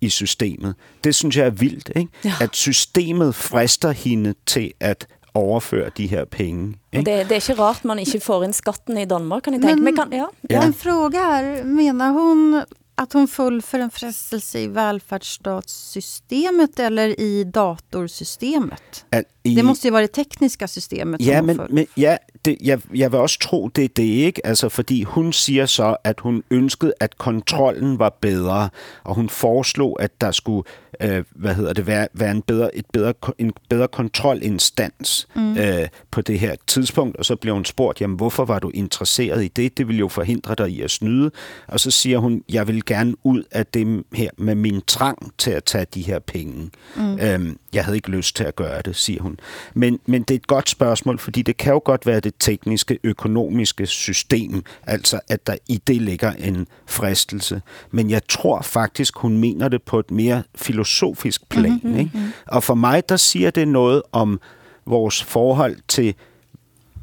S4: i systemet. Det synes jeg er vildt, ikke?
S3: Ja.
S4: At systemet frister hende til at overføre de her penge. Ikke?
S3: det, det er ikke rart man ikke får inn skatten i Danmark, kan jeg tänka mig. Kan, ja.
S4: Ja.
S5: En fråga här. Menar hon att hon föll för en frestelse i välfärdsstatssystemet eller i datorsystemet?
S4: At i,
S5: Det måste ju vara det tekniska systemet
S4: Ja,
S5: som
S4: men,
S5: hon föll.
S4: men ja, det, jeg, jeg vil også tro, det er det ikke. Altså, fordi hun siger så, at hun ønskede, at kontrollen var bedre, og hun foreslog, at der skulle øh, hvad hedder det, være, være en, bedre, et bedre, en bedre kontrolinstans mm. øh, på det her tidspunkt. Og så bliver hun spurgt, jamen hvorfor var du interesseret i det? Det vil jo forhindre dig i at snyde. Og så siger hun, jeg vil gerne ud af det her med min trang til at tage de her penge. Mm. Øhm, jeg havde ikke lyst til at gøre det, siger hun. Men, men det er et godt spørgsmål, fordi det kan jo godt være det tekniske, økonomiske system, altså at der i det ligger en fristelse. Men jeg tror faktisk, hun mener det på et mere filosofisk plan. Mm-hmm. Ikke? Og for mig, der siger det noget om vores forhold til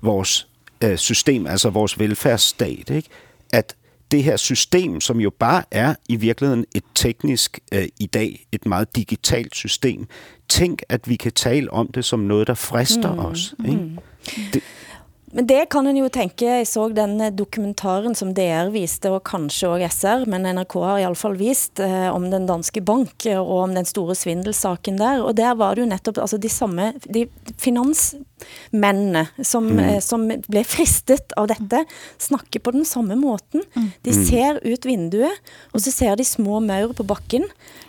S4: vores øh, system, altså vores velfærdsstat. Ikke? At det her system, som jo bare er i virkeligheden et teknisk øh, i dag, et meget digitalt system. Tænk, at vi kan tale om det som noget, der frister mm. os. Ikke? Mm. Det,
S3: men det kan en jo tænke, jeg så den eh, dokumentaren som DR viste, og kanskje også SR, men NRK har i alle fall vist, eh, om den danske bank og om den store svindelsaken der. Og der var det jo netop altså de samme de finansmændene, som, mm. eh, som blev fristet av dette, snakker på den samme måten. Mm. De ser ut vinduet, og så ser de små maur på bakken,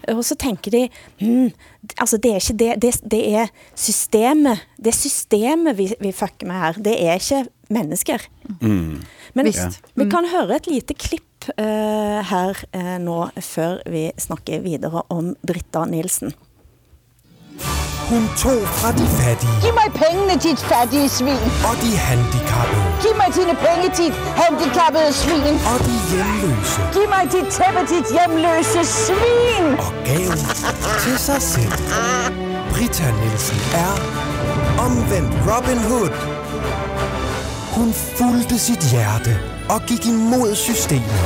S3: og så tænker de, hmm, altså det er ikke det, det, det er systemet, det er systemet vi, vi fucker med her, det er ikke mennesker.
S4: Mm.
S3: Men
S4: Visst.
S3: vi kan høre et lite klipp uh, her uh, nå, før vi snakker videre om Britta Nielsen.
S13: Hun tog fra de fattige.
S14: Giv mig pengene, dit fattige svin.
S13: Og de handicappede.
S14: Giv mig dine penge, dit handicappede svin.
S13: Og de hjemløse.
S14: Giv mig dit tæppe, dit hjemløse svin.
S13: Og gav til sig selv. Britta Nielsen er omvendt Robin Hood. Hun fulgte sit hjerte og gik imod systemet.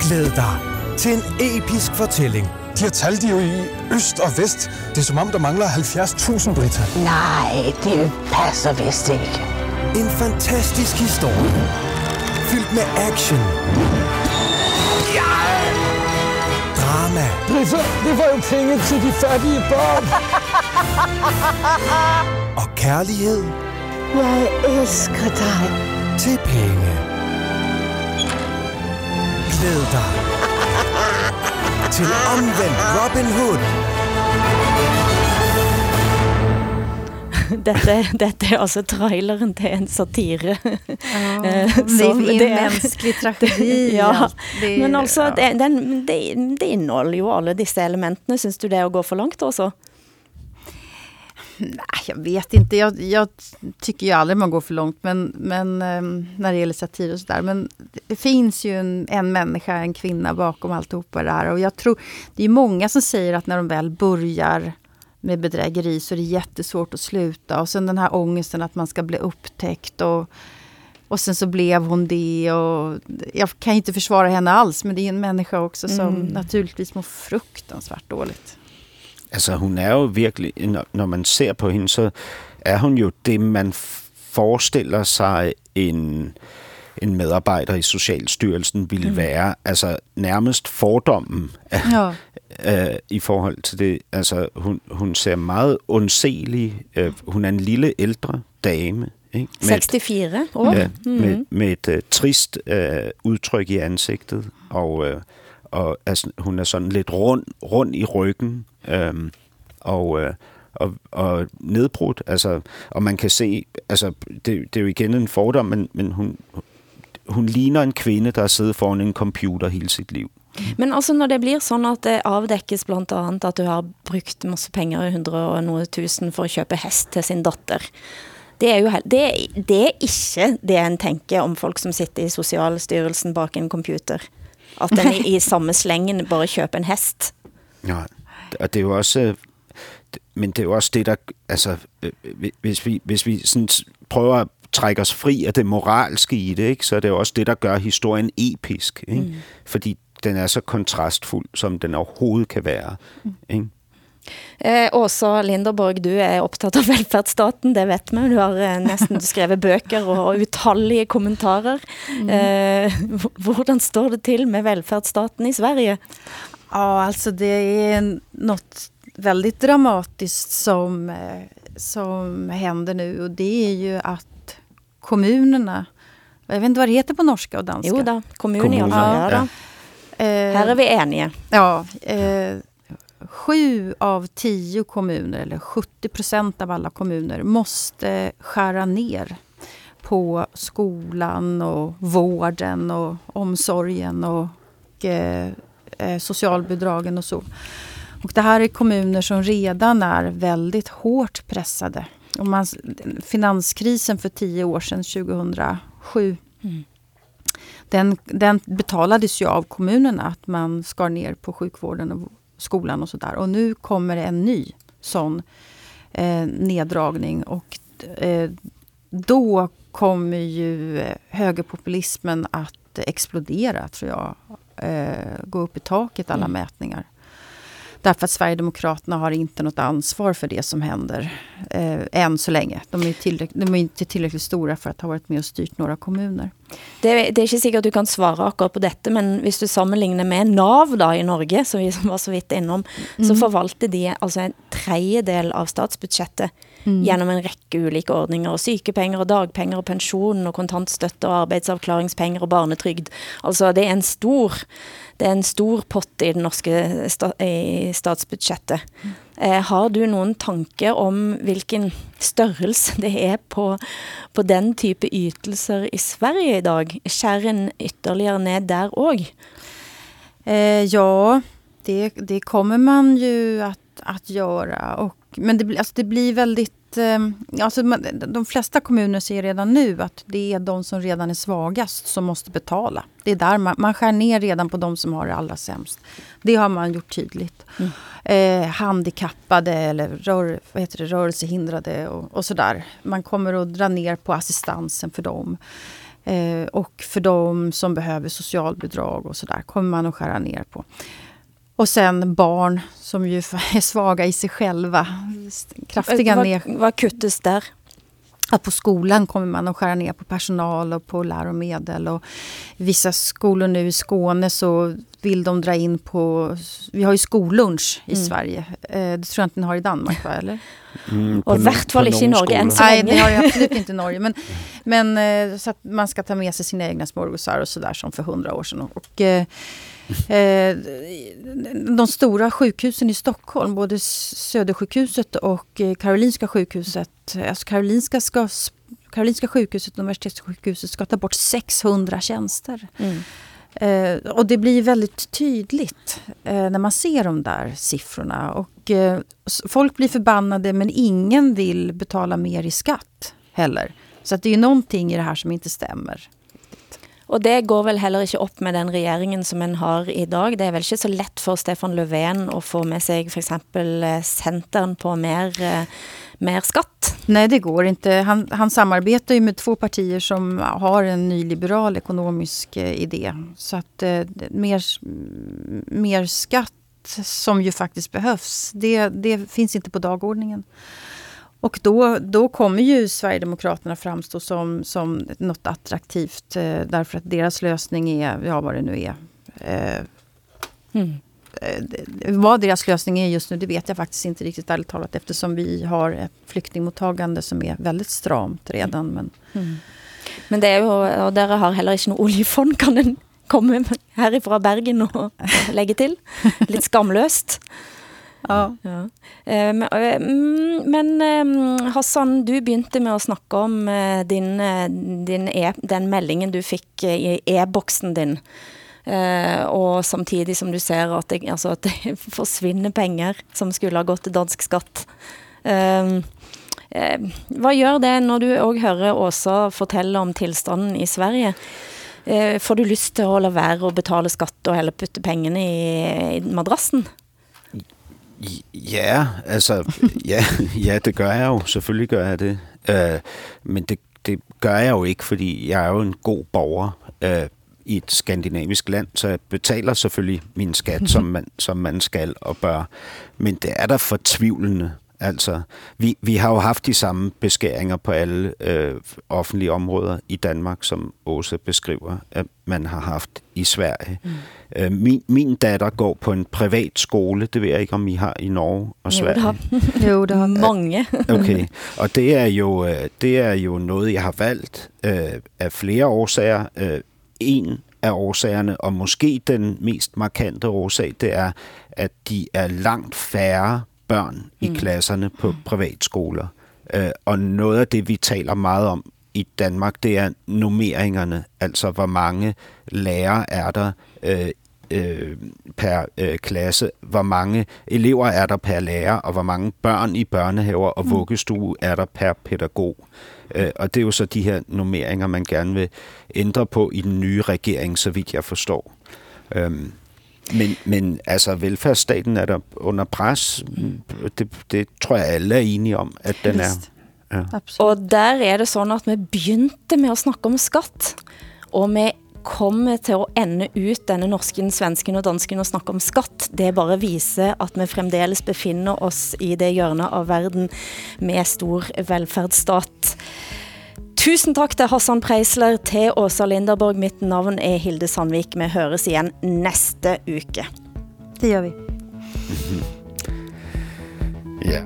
S13: Glæd dig til en episk fortælling
S15: de har talt jo i øst og vest. Det er som om, der mangler 70.000, Britta.
S14: Nej, det passer vist ikke.
S13: En fantastisk historie. Fyldt med action.
S14: Ja!
S13: Drama.
S15: Britta, det var jo penge til de fattige børn.
S13: og kærlighed.
S14: Jeg elsker dig.
S13: Til penge. Glæd dig til omvendt Robin Hood.
S3: dette, dette er altså traileren til en satire.
S5: Ja, det er en menneskelig tragedi.
S3: ja,
S5: det,
S3: men altså, det, den, det, det indeholder jo alle disse elementene. Synes du det er at gå for langt også?
S5: Nej, jag vet inte. Jag, jag tycker ju aldrig man går för långt men, men um, när det gäller satir och sådär. Men det finns ju en, en människa, en kvinna bakom alltihopa det här. Och jag tror, det är många som säger att när de väl börjar med bedrägeri så är det jättesvårt att sluta. Och sen den här ångesten att man ska bli upptäckt. Och, och sen så blev hon det. Och jag kan inte försvara henne alls men det är en människa också som mm. naturligtvis mår fruktansvärt dåligt.
S4: Altså, hun er jo virkelig, når, man ser på hende, så er hun jo det, man forestiller sig en, en medarbejder i Socialstyrelsen ville mm. være. Altså, nærmest fordommen ja. øh, i forhold til det. Altså, hun, hun ser meget undselig. Øh, hun er en lille ældre dame. Ikke?
S3: Med 64 år.
S4: Ja, mm. med, med et uh, trist uh, udtryk i ansigtet. Og... Uh, og altså, hun er sådan lidt rund, rund i ryggen, øhm, og, øh, og, og nedbrudt. Altså, og man kan se, altså, det, det er jo igen en fordom, men, men hun, hun ligner en kvinde, der har siddet foran en computer hele sit liv.
S3: Men altså når det blir sådan at det afdækkes blandt andet at du har brugt masse penger, 100 og noget tusen for at købe hest til sin datter, det er jo det, det er ikke det en tænker om folk som sitter i Socialstyrelsen bak en computer. At den i, i samme slängen bare køber en hest.
S4: Ja, og det er jo også, men det er jo også det, der, altså, hvis vi, hvis vi sådan prøver at trække os fri af det moralske i det, ikke, så er det jo også det, der gør historien episk. Ikke? Mm. Fordi den er så kontrastfuld, som den overhovedet kan være. Mm. Ikke?
S3: Eh, Åsa Linderborg, du er optaget av velfærdsstaten, det vet man. Du har eh, næsten skrevet bøger og utallige kommentarer. Mm. Eh, hvordan står det til med velfærdsstaten i Sverige?
S5: Ja, alltså det är något väldigt dramatiskt som, eh, som händer nu och det är ju att kommunerna, jag vet inte vad det heter på norska och danska.
S3: Jo da, kommun i alla fall. Ja, da.
S5: Eh,
S3: Her er vi enige.
S5: Ja. Eh, sju av tio kommuner, eller 70 procent av alla kommuner, måste skära ner på skolan och vården och omsorgen och eh, eh, socialbidragen och så. Och det här är kommuner som redan är väldigt hårt pressade. Och man, finanskrisen för tio år sedan, 2007,
S3: Mm.
S5: den, den betalades ju av kommunerna att man skar ner på sjukvården och skolan och sådär. Och nu kommer en ny sån eh, neddragning. Och eh, då kommer ju högerpopulismen att explodera, tror jag. Eh, gå upp i taket, alla
S3: Mm.
S5: mätningar. Därför att Sverigedemokraterna har inte något ansvar för det som händer eh, än så länge. De är, de är inte tillräckligt stora för att ha varit med och styrt några kommuner.
S3: Det, det er ikke sikkert du kan svare akkurat på dette, men hvis du sammenligner med NAV da i Norge, som vi var så vidt innom, så
S5: Mhm.
S3: forvalter de altså en tredjedel av statsbudsjettet
S5: Mm.
S3: gjennom en rekke ulike ordninger, og sykepenger og dagpenger og pensjon og kontantstøtte og arbeidsavklaringspenger og barnetrygd. Altså det er en stor, det er en stor pott i det norske sta, i statsbudsjettet. Eh, har du nogen tanke om hvilken størrelse det er på, på den type ytelser i Sverige i dag? Skjærer en ytterligere ned der også?
S5: Eh, ja, det, det kommer man ju att, att göra. Och, men det, alltså det blir väldigt... Eh, alltså de flesta kommuner ser redan nu att det är de som redan är svagast som måste betala. Det är där man, man skär ner redan på de som har det allra sämst. Det har man gjort tydligt. Eh, handikappade eller rör, vad heter det, rörelsehindrade och, och sådär. Man kommer att dra ner på assistansen för dem. Eh, och för de som behöver socialbidrag och sådär kommer man att skära ner på. Och sen barn som ju är svaga i sig själva. Kraftiga
S3: Vad-
S5: ner...
S3: vad kuttes där?
S5: Att på skolan kommer man att skära ner på personal och på läromedel. Och vissa skolor nu i Skåne så vill de dra in på... Vi har ju skollunch i
S3: Mm.
S5: Sverige. Eh, det tror jag inte ni har i Danmark, va? Eller?
S4: Mm,
S3: Og i hvert fall ikke i Norge enn så
S5: Nej,
S3: länge.
S5: det har jag absolut inte i Norge. Men, men eh, så att man ska ta med sig sina egna smörgåsar och sådär som för hundra år sedan. Och, eh, de stora sjukhusen i Stockholm, både Södersjukhuset och eh, Karolinska sjukhuset. Alltså Karolinska, ska, Karolinska sjukhuset och Universitetssjukhuset ska ta bort 600 tjänster.
S3: Mm.
S5: Eh, och det blir väldigt tydligt eh, när man ser de där siffrorna. Och, eh, folk blir förbannade men ingen vill betala mer i skatt heller. Så att det är någonting i det här som inte stämmer.
S3: Og det går vel heller ikke op med den regeringen, som man har i dag. Det er vel ikke så let for Stefan Löfven at få med sig for eksempel eh, Centern på mer, eh, mer skatt.
S5: Nej, det går inte. Han, han samarbetar ju med två partier som har en nyliberal ekonomisk eh, idé. Så att eh, mer, mer skatt som ju faktiskt behövs, det, det finns inte på dagordningen. Och då, då kommer ju Sverigedemokraterna framstå som, som något attraktivt eh, därför att deras lösning är, ja vad det nu är. Eh,
S3: Mm.
S5: eh, vad deras lösning är just nu, det vet jag faktiskt inte riktigt ärligt talat eftersom vi har ett flyktingmottagande som är väldigt stramt redan. Men,
S3: Men det er jo, og dere har heller ikke noe oljefond, kan en komme med herifra Bergen og legge til. Litt skamløst.
S5: Ja.
S3: Eh, Men, eh, mm, men eh, Hassan, du begynte med at snakke om eh, din, din e den meldingen du fik i e-boksen din. Eh, og samtidig som du ser at det, altså at det forsvinder penger som skulle ha gått til dansk skatt. Hvad eh, det når du også hører Åsa fortælle om tilstanden i Sverige? Eh, får du lyst til at lade være å betale skatt og heller putte pengene i, i madrassen?
S4: Ja, altså, ja, ja, det gør jeg jo. Selvfølgelig gør jeg det. Øh, men det, det gør jeg jo ikke, fordi jeg er jo en god borger øh, i et skandinavisk land, så jeg betaler selvfølgelig min skat, som man, som man skal og bør. Men det er da fortvivlende, Altså, vi, vi har jo haft de samme beskæringer på alle øh, offentlige områder i Danmark, som Åse beskriver, at man har haft i Sverige. Mm. Øh, min, min datter går på en privat skole, det ved jeg ikke, om I har i Norge og
S3: Jo,
S4: Sverige.
S3: det har, jo, det har mange.
S4: Okay, og det er jo, øh, det er jo noget, jeg har valgt øh, af flere årsager. Øh, en af årsagerne, og måske den mest markante årsag, det er, at de er langt færre børn i
S16: Mm.
S4: klasserne på privatskoler. Øh, og noget af det, vi taler meget om i Danmark, det er nummeringerne, altså hvor mange lærere er der øh, øh, per øh, klasse, hvor mange elever er der per lærer, og hvor mange børn i børnehaver og
S16: Mm.
S4: vuggestue er der per pædagog. Øh, og det er jo så de her nummeringer, man gerne vil ændre på i den nye regering, så vidt jeg forstår. Øhm, men, men altså, velfærdsstaten er der under pres. Det, det tror jeg alle er enige om, at den er. Ja.
S3: Og der er det sådan, at vi begyndte med at snakke om skatt, og vi kommer til at ende ut denne norsken, svensken og dansken og snakke om skatt. Det bare viser, at vi fremdeles befinder oss i det hjørne av verden med stor velfærdsstat. Tusen tak til Hassan Preisler, til Åsa Linderborg. Mitt navn er Hilde Sandvik. Vi høres igen næste uke.
S5: Det gør vi.
S4: Ja.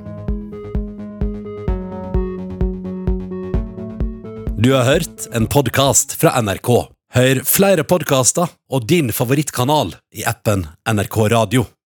S1: Du har hørt en podcast fra NRK. Hør flere podcaster og din favorittkanal i appen NRK Radio.